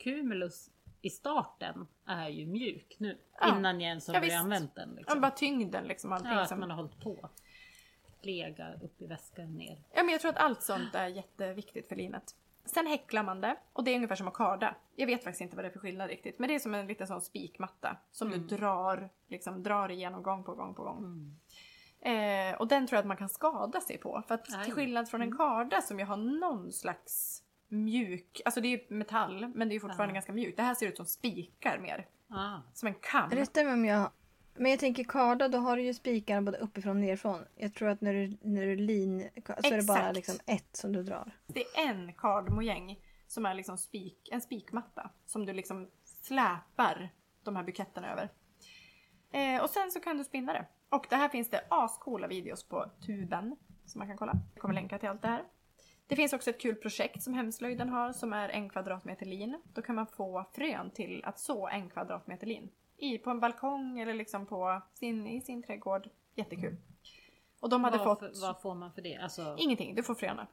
Cumulus i starten är ju mjuk nu. Ja. Innan jag ens har Ja, börjat använt den. Ja, Liksom. bara tyngden liksom. Allting Ja, att som... man har hållit på. Lega upp i väskan ner. Ja, men jag tror att allt sånt är jätteviktigt för linet. Sen häcklar man det och det är ungefär som att karda. Jag vet faktiskt inte vad det är för skillnad riktigt. Men det är som en liten sån spikmatta som du drar, liksom drar igenom gång på gång på gång. Mm. Eh, och den tror jag att man kan skada sig på. För att Aj. till skillnad från en karda som ju har någon slags mjuk, alltså det är metall men det är fortfarande Ja. ganska mjukt. Det här ser ut som spikar mer. Ah. Som en kam. Rätta mig om jag... Men jag tänker karda, då har du ju spikarna både uppifrån och nerifrån. Jag tror att när du, när du lin... Så är det bara Exakt. liksom ett som du drar. Det är en kardmojäng som är liksom spik, en spikmatta som du liksom släpar de här buketterna över. Eh, och sen så kan du spinna det. Och det här finns det ascoola videos på tuben som man kan kolla. Jag kommer länka till allt det här. Det finns också ett kul projekt som Hemslöjden har som är en kvadratmeter lin. Då kan man få frön till att så en kvadratmeter lin. I, på en balkong eller liksom på sin, i sin trädgård. Jättekul. Och de hade vad, fått... vad får man för det? Alltså, Ingenting, du får fröna.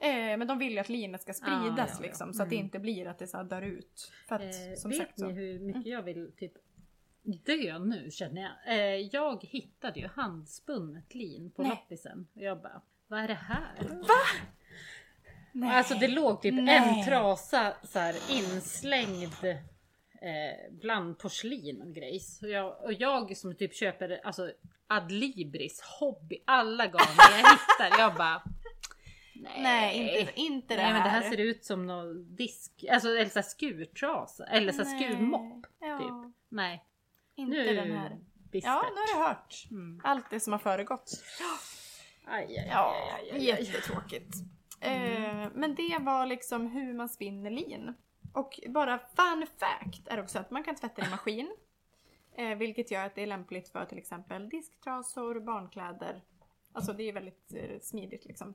Eh, men de vill ju att linet ska spridas Ah, ja, ja. liksom så att det Mm. inte blir att det så här dör ut. För att eh, som vet sagt så. ni hur mycket jag vill typ dö nu känner jag? Eh, jag hittade ju handspunnet lin på Nej. loppisen. Och jag bara, vad är det här? Nej. Alltså det låg typ Nej. en trasa så här inslängd eh, bland porslin och grejs. Och jag, och jag som typ köper alltså Adlibris hobby alla gånger jag hittar. Jag bara Nej, Nej, inte, inte det Nej här. men det här ser ut som någon disk, alltså eller så skurtrasa eller så skurmopp. Ja, Typ. Nej, Inte nu den här. bistert. Ja, nu har du hört. Mm. Allt det som har föregått. Aj, aj, aj, Ja, aj, aj, aj. jättetråkigt. Eh, men det var liksom hur man spinner lin. Och bara fun fact är också att man kan tvätta i maskin. Eh, vilket gör att det är lämpligt för till exempel disktrasor, barnkläder. Alltså det är väldigt eh, smidigt liksom.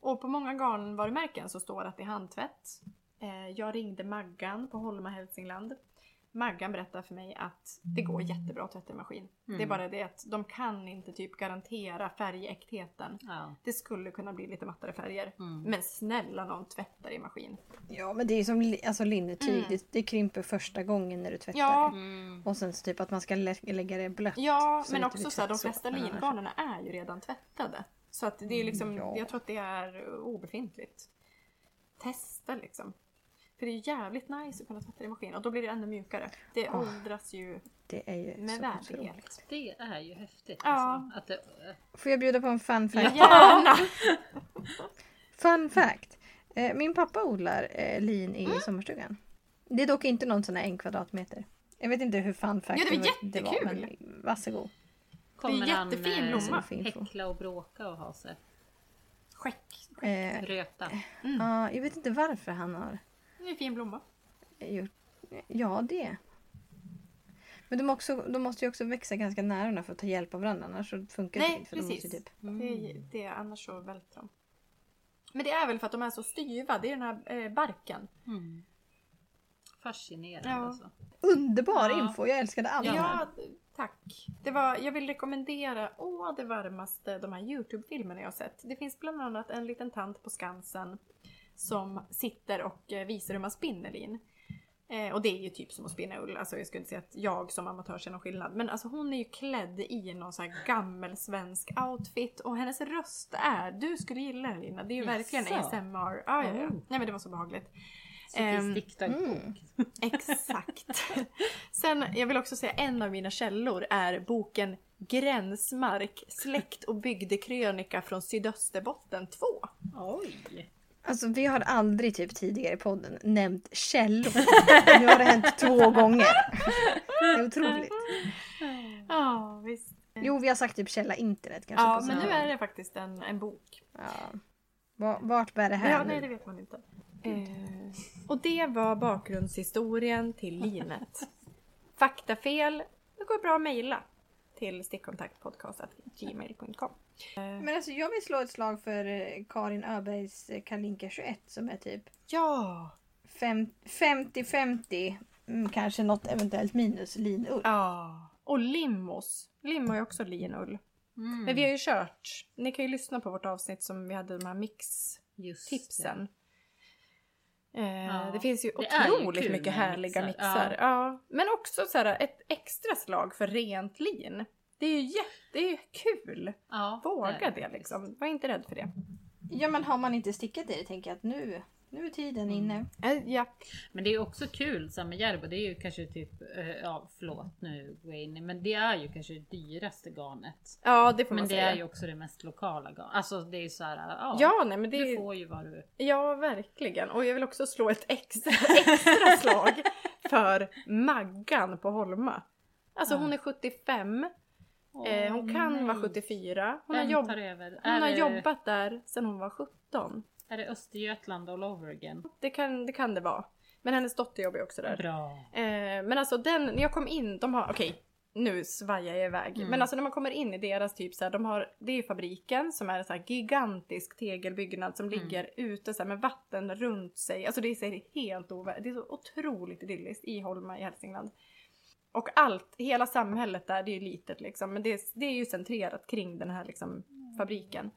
Och på många garnvarumärken så står det att det är handtvätt. Eh, jag ringde Maggan på Holma Hälsingland. Maggan berättar för mig att det går jättebra att tvätta i maskin. Det är Mm. bara det att de kan inte typ garantera färgäktheten. Ja. Det skulle kunna bli lite mattare färger. Mm. Men snälla någon tvättar i maskin. Ja men det är ju som alltså, linnetyg. Mm. Det, det krymper första gången när du tvättar Ja. Mm. Och sen så typ att man ska lä- lägga det blött. Ja, så men också så här, de flesta lingarnerna är ju redan tvättade. Så att det är liksom, Ja. jag tror att det är obefintligt. Testa liksom. För det är jävligt nice att kunna tvätta i maskin och då blir det ännu mjukare. Det Ah. åldras ju Det är ju med värdighet. Det är ju häftigt. Ja. Alltså, att det, Får jag bjuda på en fun fact? Gärna! Fun fact. Eh, min pappa odlar eh, lin i Mm. sommarstugan. Det är dock inte någon sån här en kvadratmeter. Jag vet inte hur fun fact Ja, det var det var, men varsågod. kommer han jättefin eh, blomma. häckla och bråka och ha sig. Skäck. Eh, Röta. ja, jag vet inte varför han har Det är en fin blomma. gjort... Ja, det. Men de, också, de måste ju också växa ganska nära för att ta hjälp av varandra. Annars så funkar det Nej, inte. För de måste precis. ju typ... Det, är- det är annars så välter de. Men det är väl för att de är så styva. Det är den här eh, barken. Mm. Fascinerande Ja. alltså. Underbar Ja. info! Jag älskade allt. Ja, tack. Det var, jag vill rekommendera Åh, det varmaste, de här Youtube-filmerna jag har sett. Det finns bland annat en liten tant på Skansen som sitter och eh, visar hur man spinner lin. Eh, och det är ju typ som att spinna ull. Alltså jag skulle inte säga att jag som amatör ser någon skillnad. Men alltså hon är ju klädd i någon sån här gammel svensk outfit och hennes röst är, du skulle gilla den Lina. Det är ju verkligen Jaså? ASMR. Ah, ja, ja. Oh. Nej men det var så behagligt. Sofie Ehm, Stickdag mm. bok. Exakt. Sen, jag vill också säga en av mina källor är boken Gränsmark, släkt och bygdekrönika från Sydösterbotten 2. Oj! Alltså vi har aldrig typ tidigare i podden nämnt källor. nu har det hänt två gånger. Det är otroligt. Ja, visst. Jo, vi har sagt typ källa internet kanske. Ja, men nu är det faktiskt en, en bok. Ja. Va- Vart bär det här Ja, nu? nej, det vet man inte. Eh, och det var bakgrundshistorien till linet. Faktafel, det går bra att mejla till stickkontaktpodcast.gmail.com. Men alltså jag vill slå ett slag för eh, Karin Öbergs eh, Kalinka 21 som är typ Ja! fem- 50-50. Mm, kanske något eventuellt minus linull. Ja. Och Limos. Lim har ju också linull. Mm. Men vi har ju kört. Ni kan ju lyssna på vårt avsnitt som vi hade de här Just mix-tipsen. Eh, Ja, Det finns ju det ju otroligt kul mycket härliga mixar. mixar. Ja. Men också så här, ett extra slag för rent lin. Det är ju jätte, det är ju kul. Ja, Våga är det liksom. Var inte rädd för det. Ja men har man inte stickat i det tänker jag att nu, nu är tiden inne. Eh, ja. Men det är också kul så med Järbo, det är ju kanske typ, eh, ja förlåt nu går jag in men det är ju kanske det dyraste garnet. ja, det får Men man det säga. är ju också det mest lokala garnet. Alltså det är ju så här, ja, Ja, nej men det är du ju... får ju vad du... Ja, verkligen. Och jag vill också slå ett extra, extra slag för Maggan på Holma. Alltså Ja. hon är 75, eh, hon kan vara 74. Hon, har, jobb, hon är, har det, jobbat där sedan hon var 17. Är det Östergötland all over again? Det kan det, kan det vara. Men hennes dotter jobbar ju också där. Bra. Eh, men alltså den, när jag kom in, de har, okej. nu svajar jag iväg. Mm. Men alltså när man kommer in i deras typ så här, de har, det är ju fabriken som är en så här gigantisk tegelbyggnad som Mm. ligger ute så här, med vatten runt sig. Alltså det är så helt ovärdigt. Det är så otroligt idylliskt i Holma i Hälsingland. Och allt, hela samhället där, det är ju litet liksom. Men det är, det är ju centrerat kring den här liksom fabriken.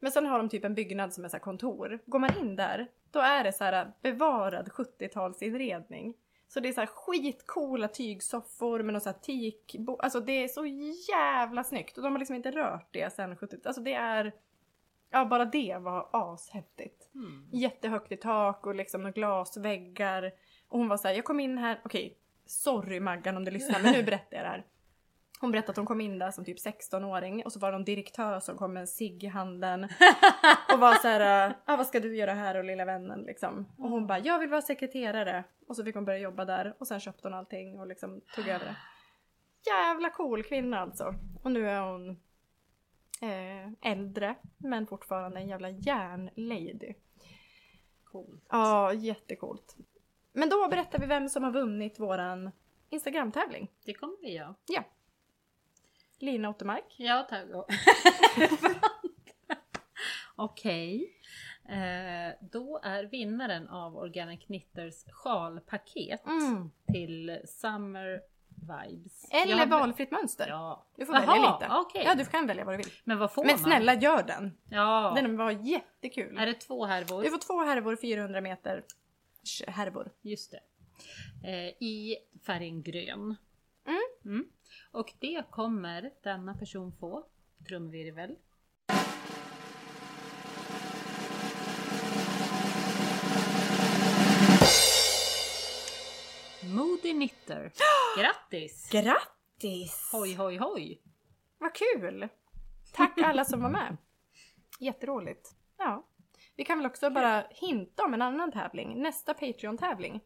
Men sen har de typ en byggnad som är så kontor. Går man in där, då är det så här bevarad 70-talsinredning. Så det är så här skitcoola tygsoffor med någon så här teak... Alltså det är så jävla snyggt. Och de har liksom inte rört det sen 70 Alltså det är... Ja, bara det var ashäftigt. Mm. Jättehögt i tak och liksom glasväggar. Och hon var så här, jag kom in här, okej, sorry Maggan om du lyssnar men nu berättar jag det här. Hon berättade att hon kom in där som typ 16-åring och så var det någon direktör som kom med en cigg i handen. Och var så här, ah, vad ska du göra här och lilla vännen liksom. Och hon bara, jag vill vara sekreterare. Och så fick hon börja jobba där och sen köpte hon allting och liksom tog över det. Jävla cool kvinna alltså. Och nu är hon eh, äldre men fortfarande en jävla järnlady. Coolt. Ja, jättecoolt. Men då berättar vi vem som har vunnit våran Instagram-tävling. Det kommer vi göra. Ja. Lina Ottermark. Ja, tack. Okej. Eh, då är vinnaren av Organic Knitters sjalpaket Mm. till Summer Vibes. Eller Jag valfritt mönster. Ja. Du får Jaha, välja lite. okej. Ja, du kan välja vad du vill. Men vad får Men man? snälla gör den. Ja. Den var jättekul. Är det två härvor? Du får två härvor 400 meter härvor. Just det. Eh, I färgen grön. Mm. Mm. Och det kommer denna person få. Trumvirvel. Moody Knitter. Grattis! Grattis! Hoj hoj hoj! Vad kul! Tack alla som var med. Jätteroligt. Ja. Vi kan väl också bara hinta om en annan tävling. Nästa Patreon-tävling.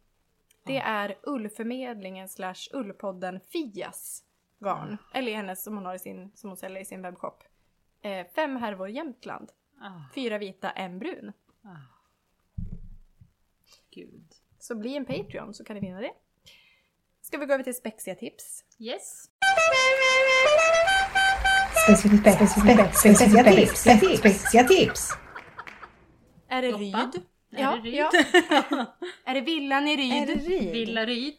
Det är Ullförmedlingen slash Ullpodden Fias garn. Eller hennes som hon har i sin, som hon säljer i sin webbshop. Eh, fem härvor Jämtland. Ah, Fyra vita, en brun. ah. Gud. Så bli en Patreon så kan ni vinna det. Ska vi gå över till spexiga tips? Yes. Specifica tips, specifica tips. Är det Doppa. Ryd? Är ja, det Ryd? ja. är det villan i Är det Ryd? Ryd?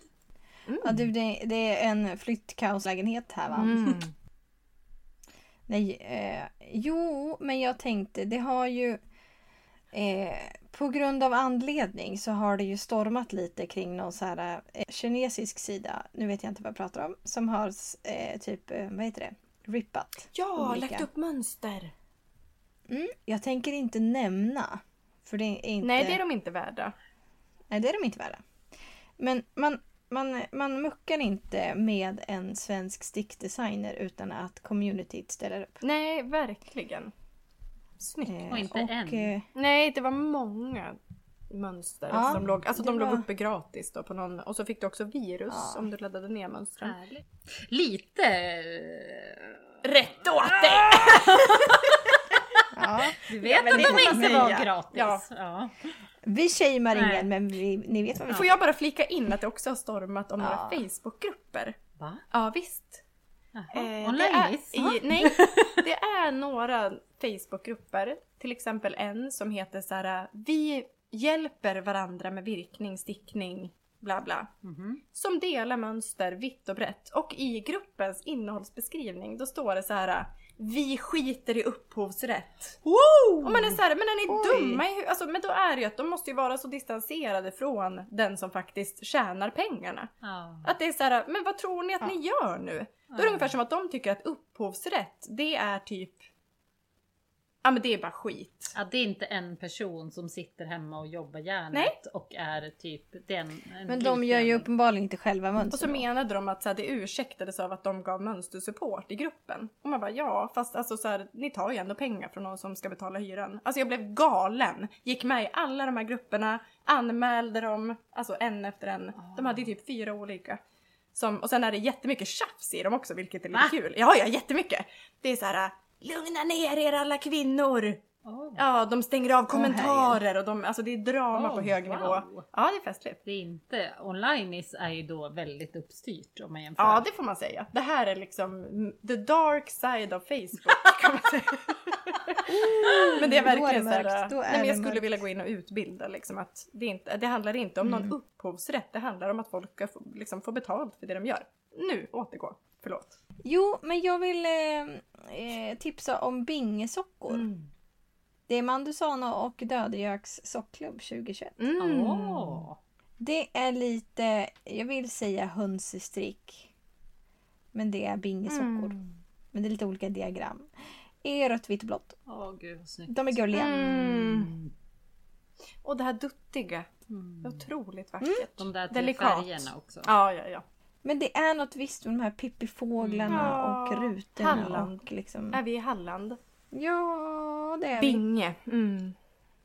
Villaryd. Ja, du, det, det är en flyttkaoslägenhet här va? Mm. Nej, eh, jo, men jag tänkte, det har ju... Eh, på grund av anledning så har det ju stormat lite kring någon så här eh, kinesisk sida, nu vet jag inte vad jag pratar om, som har eh, typ, eh, vad heter det, rippat. Ja, Olika. lagt upp mönster. Mm, jag tänker inte nämna, för det är inte... Nej, det är de inte värda. Nej, det är de inte värda. Men man, man, man muckar inte med en svensk stickdesigner utan att communityt ställer upp. Nej, verkligen. Snyggt. Eh, Och inte en. eh, Nej, det var många mönster Ja, som låg, alltså de låg var- uppe gratis då på någon, och så fick du också virus Ja. om du laddade ner mönstren. Härligt. Lite... eh, Rätt åt dig! ja. Du vet Ja, att de inte var gratis. Ja. Vi shamear ingen men vi, ni vet vad vi Får jag bara flika in att det också har stormat om några. Facebookgrupper? Va? Ja visst. Jaha. Eh, det Online i, Nej, det är några Facebookgrupper. Till exempel en som heter så här: Vi hjälper varandra med virkning, stickning, bla bla. Mhm. Som delar mönster vitt och brett. Och i gruppens innehållsbeskrivning då står det så här. Vi skiter i upphovsrätt. Och man är så här, men är ni Oj. dumma i alltså, Men då är det ju att de måste ju vara så distanserade från den som faktiskt tjänar pengarna. Ja. Att det är så här, men vad tror ni att ni gör nu? Då är det ungefär som att de tycker att upphovsrätt, det är typ... Ja men det är bara skit. Ja, det är inte en person som sitter hemma och jobbar järnet Nej. och är typ den. en Men de gör ju uppenbarligen inte själva Och så mönster. då. menade de att så här, det ursäktades av att de gav mönstersupport i gruppen. Och man bara ja, fast alltså så här, ni tar ju ändå pengar från någon som ska betala hyran. Alltså jag blev galen. Gick med i alla de här grupperna, anmälde dem, alltså en efter en. De hade ju typ fyra olika. Som, och sen är det jättemycket tjafs i dem också, vilket är lite Va? kul. Ja, ja, jättemycket. Det är så här, lugna ner er alla kvinnor. Åh, Ja, de stänger av kommentarer och de, alltså det är drama Oh, på hög wow. nivå. Ja, det är festligt. Det är inte, online is är ju då väldigt uppstyrt om man jämför. Ja, det får man säga. Det här är liksom mm, the dark side of Facebook kan man säga. men det är verkligen så här, mörkt, då är nej, men jag skulle mörkt. vilja gå in och utbilda liksom att det, inte, det handlar inte om någon upphovsrätt, det handlar om att folk ska få, liksom, få betalt för det de gör. Nu, återgå. Förlåt. Jo, men jag vill eh, eh, tipsa om bingesockor. Mm. Det är Mandusano och Dödgöks sockklubb 2021. Mm. Det är lite, jag vill säga hönsestrick. Men det är bingesockor. Mm. Men det är lite olika diagram. Är rött, vitt och blått. Åh gud. De är gulliga. Mm. Och det här duttiga. Mm. Otroligt vackert. De där tre Delikat. färgerna också. Ja, ja, ja. Men det är något visst med de här pippifåglarna Ja, och rutorna. Halland. Och liksom... Är vi i Halland? Ja, det är vi. Binge. Mm.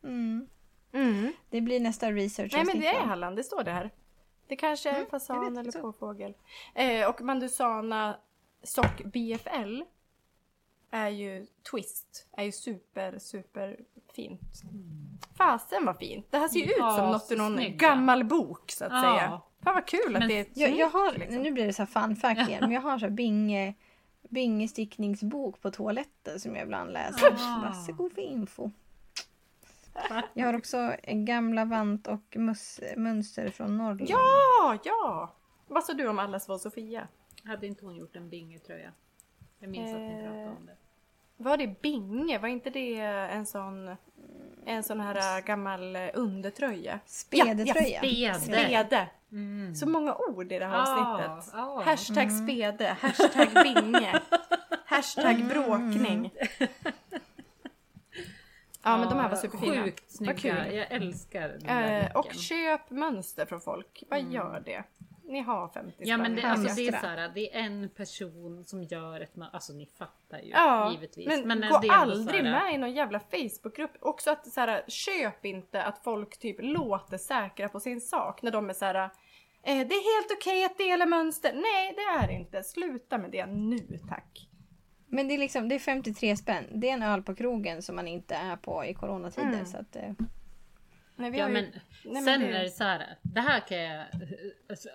Mm. Mm. Det blir nästa research. Nej men det är Halland, det står det här. Det kanske är Mm, fasan eller så. påfågel. Eh, och Mandusana Sock BFL är ju Twist. Är ju super, super fint. Fasen vad fint. Det här ser ju ut Ja, som något ur någon snygga. gammal bok så att Ja. säga. Fan vad kul att Men det är Jag, jag har, liksom. nu blir det så här fun fact igen, men jag har så här binge, bingestickningsbok på toaletten som jag ibland läser. Ah. Varsågod för info. Jag har också gamla vant och mus, mönster från Norrland. Ja, ja! Vad sa du om Allas vår Sofia? Hade inte hon gjort en bingetröja? Jag minns att ni Eh, pratade om det. Var det binge? Var inte det en sån, en sån här gammal äh, undertröja? Spedetröja. Spede. Spede! Mm. Så många ord i det här Ja, avsnittet. ja. Hashtag spede, hashtag binge, hashtag bråkning. Ja men de här var superfina. Sjukt snygga. kul. Jag älskar den där Eh, och köp mönster från folk. Vad gör det? Ni har 50 Ja men det, spänn. alltså, det är såhär, det är en person som gör ett Alltså ni fattar ju Ja, givetvis. men, eh, gå det är ändå aldrig såhär- med i någon jävla Facebookgrupp. Också att så här, köp inte att folk typ låter säkra på sin sak när de är så här. Eh, det är helt okej att dela mönster. Nej, det är det inte. Sluta med det nu tack. Men det är, liksom, det är 53 spänn. Det är en öl på krogen som man inte är på i coronatider. Mm. Så att, eh, Nej, Ja har ju- men, men sen det- är det så här. Det här kan jag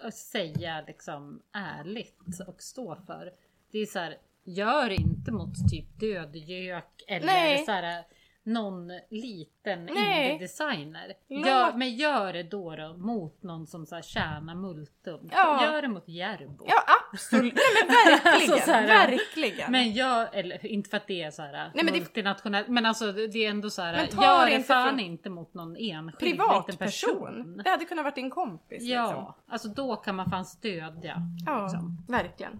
eh, säga liksom ärligt och stå för. Det är så här. Gör inte mot typ dödgök eller Nej. så här någon liten Nej. indie-designer. Gör, men gör det då, då mot någon som så här tjänar multum. Ja. Gör det mot Järbo. Ja absolut. Nej men verkligen. Alltså, så här- verkligen. Men gör, eller inte för att det är så här men det- multinationellt, men alltså det är ändå så här. Men Gör det fan från- inte mot någon enskild liten Privatperson. person. Det hade kunnat varit din kompis. Ja, Liksom. alltså då kan man fan stödja. Ja, liksom. verkligen.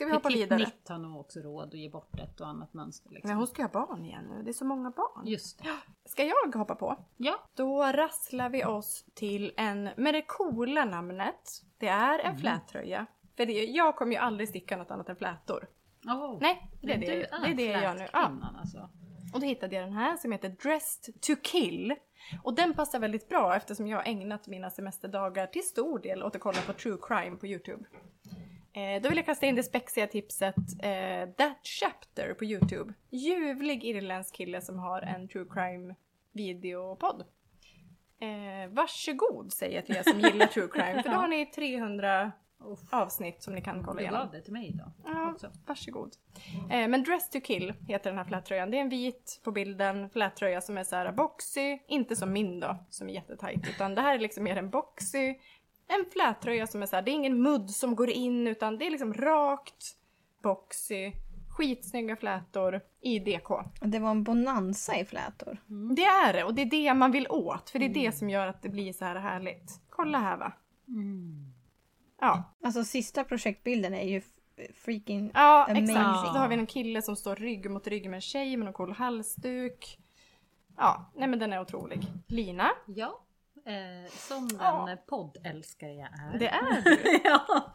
Ska vi hoppa vidare? Nitt har nog också råd att ge bort ett och annat mönster. Liksom. Men hon ska ha barn igen nu. Det är så många barn. Just det. Ska jag hoppa på? Ja. Då rasslar vi oss till en med det coola namnet. Det är Mm. en flättröja. För det, jag kommer ju aldrig sticka något annat än flätor. Oh. Nej, det är det, du det, är det jag gör nu. Ja. Alltså. Och då hittade jag den här som heter Dressed to kill. Och den passar väldigt bra eftersom jag har ägnat mina semesterdagar till stor del åt att kolla på true crime på Youtube. Eh, då vill jag kasta in det spexiga tipset eh, That Chapter på Youtube. Ljuvlig irländsk kille som har en true crime videopodd. Eh, varsågod säger jag till er som gillar true crime. För då har ni 300 avsnitt som ni kan kolla Du igenom. gav det till mig idag Ja, också. varsågod. Eh, men Dress to kill heter den här flättröjan. Det är en vit på bilden flättröja som är så här boxy, inte som min då, som är jättetajt, utan det här är liksom mer en boxy, en flättröja som är så här, det är ingen mudd som går in utan det är liksom rakt, boxy, skitsnygga flätor i DK. Det var en bonanza i flätor. Det är det och det är det man vill åt för det är det som gör att det blir så här härligt. Kolla här va. Ja, Alltså sista projektbilden är ju freaking... Ja, Amazing. exakt. Då har vi en kille som står rygg mot rygg med en tjej med en cool halsduk. Ja, nej men den är otrolig. Lina, Ja, eh, som den Ja. poddälskare jag är. det är du. ja.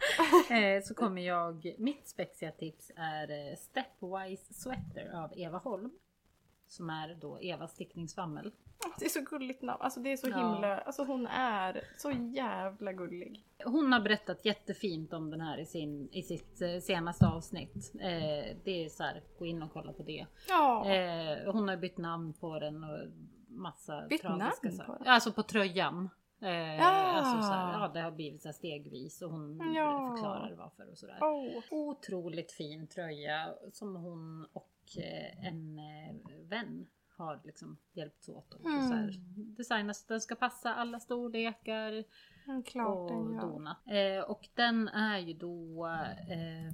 eh, så kommer jag, mitt spexiga tips är eh, Stepwise Sweater av Eva Holm. Som är då Evas stickningssvammel. Det är så gulligt namn. Alltså det är så Ja. himla, alltså hon är så jävla gullig. Hon har berättat jättefint om den här i, sin, i sitt eh, senaste avsnitt. Eh, det är så här, gå in och kolla på det. Ja. Eh, hon har bytt namn på den och massa Bytt tragiska namn saker. på den? Alltså på tröjan. Eh, Ja. alltså så här, ja, det har blivit så stegvis och hon Ja. förklarar varför och sådär. Åh. Otroligt fin tröja som hon och eh, en eh, vän har liksom hjälpts åt och Mm. så här, designat. Den ska passa alla storlekar Men klart och den. Eh, och den är ju då eh,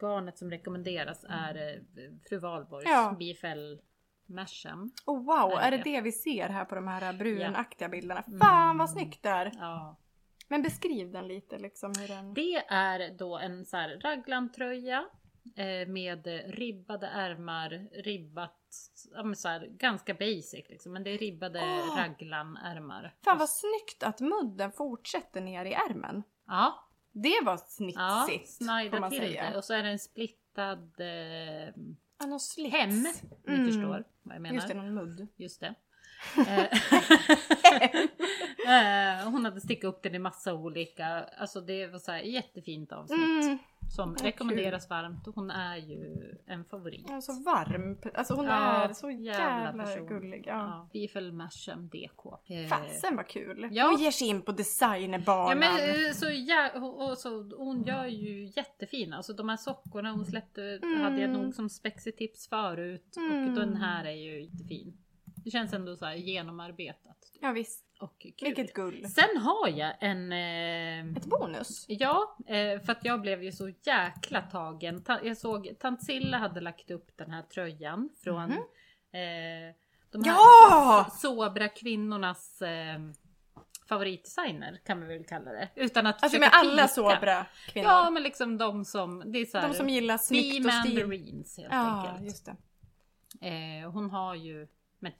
garnet som rekommenderas är eh, Fru Valborgs Ja. BFL Masham. Oh, wow, Är det det vi ser här på de här brunaktiga bilderna? Mm. Fan vad snyggt det är! Ja. Men beskriv den lite liksom hur den... Det är då en så här raglantröja eh, med ribbade ärmar, ribbat, ja, så här, ganska basic liksom. Men det är ribbade Åh! raglanärmar. Fan vad snyggt att mudden fortsätter ner i ärmen. Ja, Det var ja snitsigt, får snajda man till säga. det. Och så är det en splittad eh, Ja, någon slits. hem. Ni Mm. förstår vad jag menar. Just det, någon mudd. Just det. Eh, hon hade stickat upp den i massa olika, alltså det var så här jättefint avsnitt. Mm. Som Vad rekommenderas varmt och hon är ju en favorit. Ja, så varm. Alltså hon Ja, är så jävla jävla, gullig. Ja. Ja. Beefel Mashem DK. Fasen vad kul. Ja. Hon ger sig in på designerbanan. Ja men eh, så, ja, och, så hon gör ju jättefina, alltså de här sockorna hon släppte hade jag nog som spexitips förut Mm. och den här är ju jättefin. Det känns ändå så här genomarbetat Ja visst. Och kul. Vilket gull. Sen har jag en... Eh, Ett bonus. ja, eh, för att jag blev ju så jäkla tagen. Ta, jag såg Tant Silla hade lagt upp den här tröjan från Mhm. eh, de här Ja! so- Sobra kvinnornas eh, favoritdesigner kan vi väl kalla det. Utan att Alltså med alla. Sobra kvinnor. Ja men liksom de som, det är så här, De som gillar snyggt och stil. Mandarins helt Ja, enkelt. just det. Eh, hon har ju med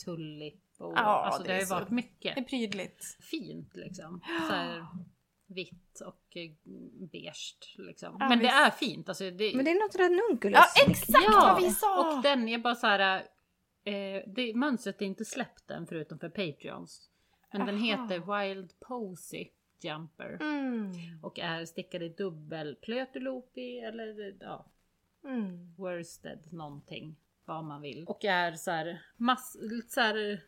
och Ja, alltså det, det har ju varit mycket Det är prydligt. fint liksom. Så här, vitt och eh, beige liksom. Ja, Men det visst. är fint. Alltså, det, Men det är något ranunculus. Ja exakt Ja, vad vi sa! och den är bara så här. Eh, det, mönstret är inte släppt än förutom för Patreons. Men den Aha. heter Wild Posy Jumper. Mm. Och är stickad i dubbel plötulopi eller ja, Mm. worsted någonting. Vad man vill. Och är så här, mass, så här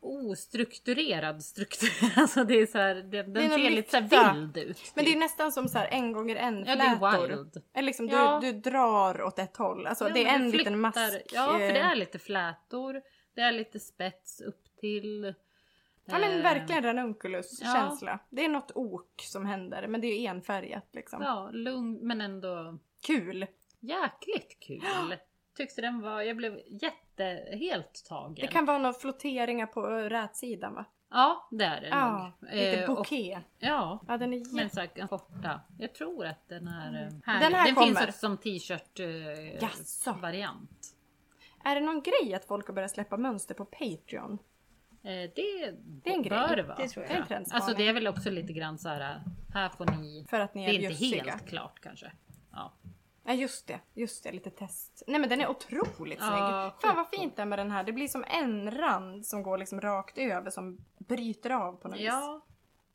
ostrukturerad struktur. Alltså det är så här, den, den ser lite så vild ut. Men det är nästan som så här en gånger en Ja det är flätor. wild. Eller liksom du, Ja. du drar åt ett håll. Alltså Ja, det är en liten mask. Ja för det eh, är lite flätor. Det är lite spets upp till. Ja men eh, verkligen ranunculus ja. känsla. Det är något ok som händer men det är ju enfärgat liksom. Ja lugn men ändå Kul! jäkligt kul. Tyckte den var, jag blev jätte, helt tagen. Det kan vara några flotteringar på rätsidan va? Ja det är det Ja, nog. lite Eh, och- bouquet. Ja, Ja den är Men så här korta. Jag tror att den är eh, Den härlig. här Den kommer. finns också som t-shirt eh, variant. Är det någon grej att folk har börjat släppa mönster på Patreon? Eh, det, Det är en bör grej. det vara. Det tror jag. Det är. Alltså det är väl också lite grann så här. Här får ni. För att ni Det är, är inte bjussiga. helt klart kanske. Ja. Ja just det, just det, lite test. Nej men den är otroligt Ja, snygg. Fan vad fint är med den här. Det blir som en rand som går liksom rakt över som bryter av på något vis. Ja.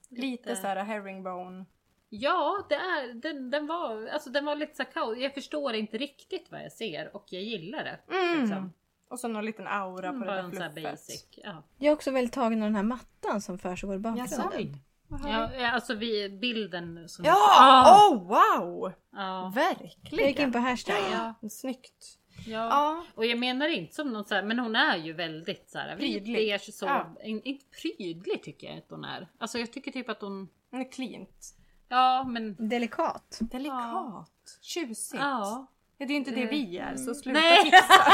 Lite så här herringbone. Ja, det är, den, den, var, alltså den var lite så kaos. Jag förstår inte riktigt vad jag ser och jag gillar det. Mm. Liksom. Och så någon liten aura på Bara det där fluffet. basic. Ja. Jag är också väldigt tagen av den här mattan som försiggår i bakgrunden. Ja, ja, alltså vi, bilden som... Ja! Ah! Oh wow! Ja. Verkligen! Jag gick in på hashtaggen. Ja. Snyggt. Ja. Ja. Och jag menar inte som något så här, men hon är ju väldigt så här, Prydlig. så, Ja. in, inte prydlig tycker jag inte hon är. Alltså jag tycker typ att hon, Den är cleant. ja men, Delikat. Delikat. Tjusigt. ja. Ja, det är inte det vi är, så sluta Nej. tipsa.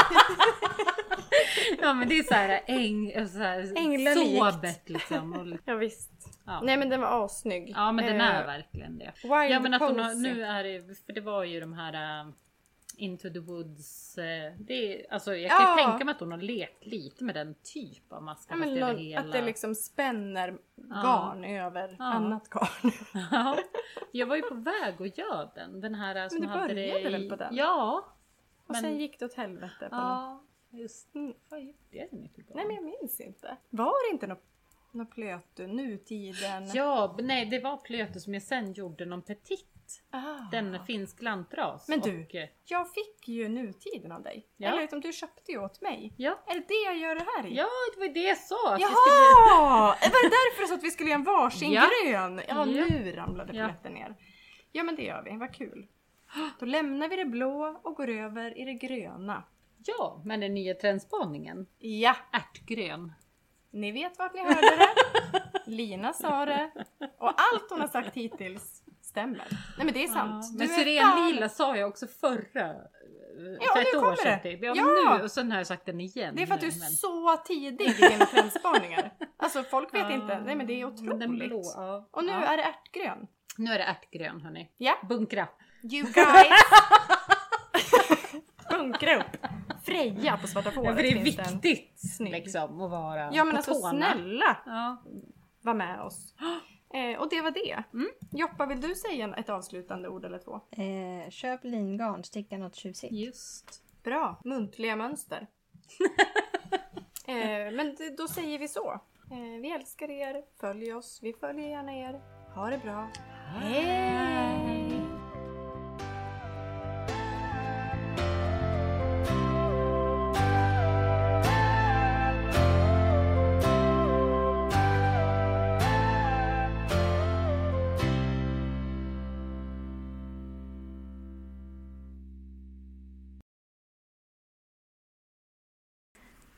Ja men det är så här äng, så här sobert liksom. Och, Ja, visst. Ja. Nej men den var assnygg. ja men den Eh, är verkligen det. Wild Ja men att hon har, nu är det, för det var ju de här äh, Into the Woods. äh, det är, alltså jag Ja. kan ju tänka mig att hon har lekt lite med den typ av Ja, men över någon, hela... Att det liksom spänner garn över Ja. annat garn. Ja, jag var ju på väg att göra den. Den här som du hade det började i... väl på den? Ja. Och Men- sen gick det åt helvete. På. Ja, just Mm. Vad gjorde jag den inte Nej men jag minns inte. Var det inte något, något plötu, nutiden? Ja, nej det var plöte som jag sen gjorde någon petit. Ah. Den finsk lantras. Men du- Och, eh, Jag fick ju nutiden av dig. Ja. Eller liksom, du köpte ju åt mig. ja. Är det det jag gör det här i? ja, det var ju det jag sa. Att Jaha! skulle... Var det därför så att vi skulle göra en varsin Ja. grön? Ja, nu ramlade polletten ner. Ja men det gör vi, vad kul. Då lämnar vi det blå och går över i det gröna. Ja, men den nya trendspaningen. Ja, Ärtgrön. Ni vet vart ni hörde det. Lina sa det. Och allt hon har sagt hittills stämmer. Nej men det är sant. Ja, men är syren fan- lila sa jag också förra. eh, Ja, för ett år sedan det. typ. Ja, Ja. Nu, och sen har jag sagt den igen. Det är för att du är men- så tidig i dina trendspaningar. Alltså folk vet Ja, inte. Nej men det är otroligt. Blå, ja. Och nu är det ärtgrön. Nu är det ärtgrön hörni. Ja. Bunkra. You guys! Bunkra upp! Freja på Svarta Ja, fåret för det är viktigt Snygg. liksom att vara Ja men på alltså tårna. snälla Ja. var med oss. Eh, och det var det. Joppa vill du säga en- ett avslutande ord eller två? Eh, köp lingarn, sticka något tjusigt. Just. Bra, muntliga mönster. eh, men då säger vi så. Eh, vi älskar er, följ oss, vi följer gärna er. Ha det bra. Hej!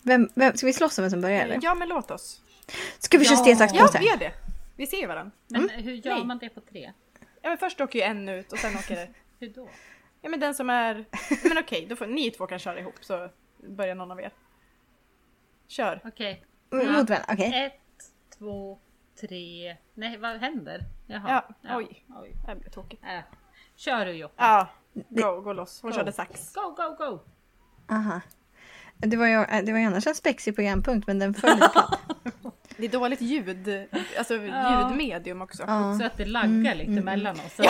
Vem, vem, ska vi slåss om vem som börjar eller? Ja men låt oss. Ska vi köra Ja. sten, sax, Ja påse? vi gör det. Vi ser varandra. Men hur gör Nej. man det på tre? Ja men först åker ju en ut och sen åker det Hur då? Ja men den som är... Men okej, då får ni två kan köra ihop så börjar någon av er. Kör. Okej. Mm, Mot varandra, okej. Ett, två, tre. Nej, vad händer? Jaha. Ja, oj. oj. Det blir tokigt. Äh. Kör du Joppa. Ja, go, gå loss. Hon Go. körde sax. Go, go, go! Aha. Det var ju eh, det var ju annars en spexig programpunkt men den föll platt. Det är dåligt ljud, alltså Ja. ljudmedium också. Ja. Så att det laggar lite mellan oss. Så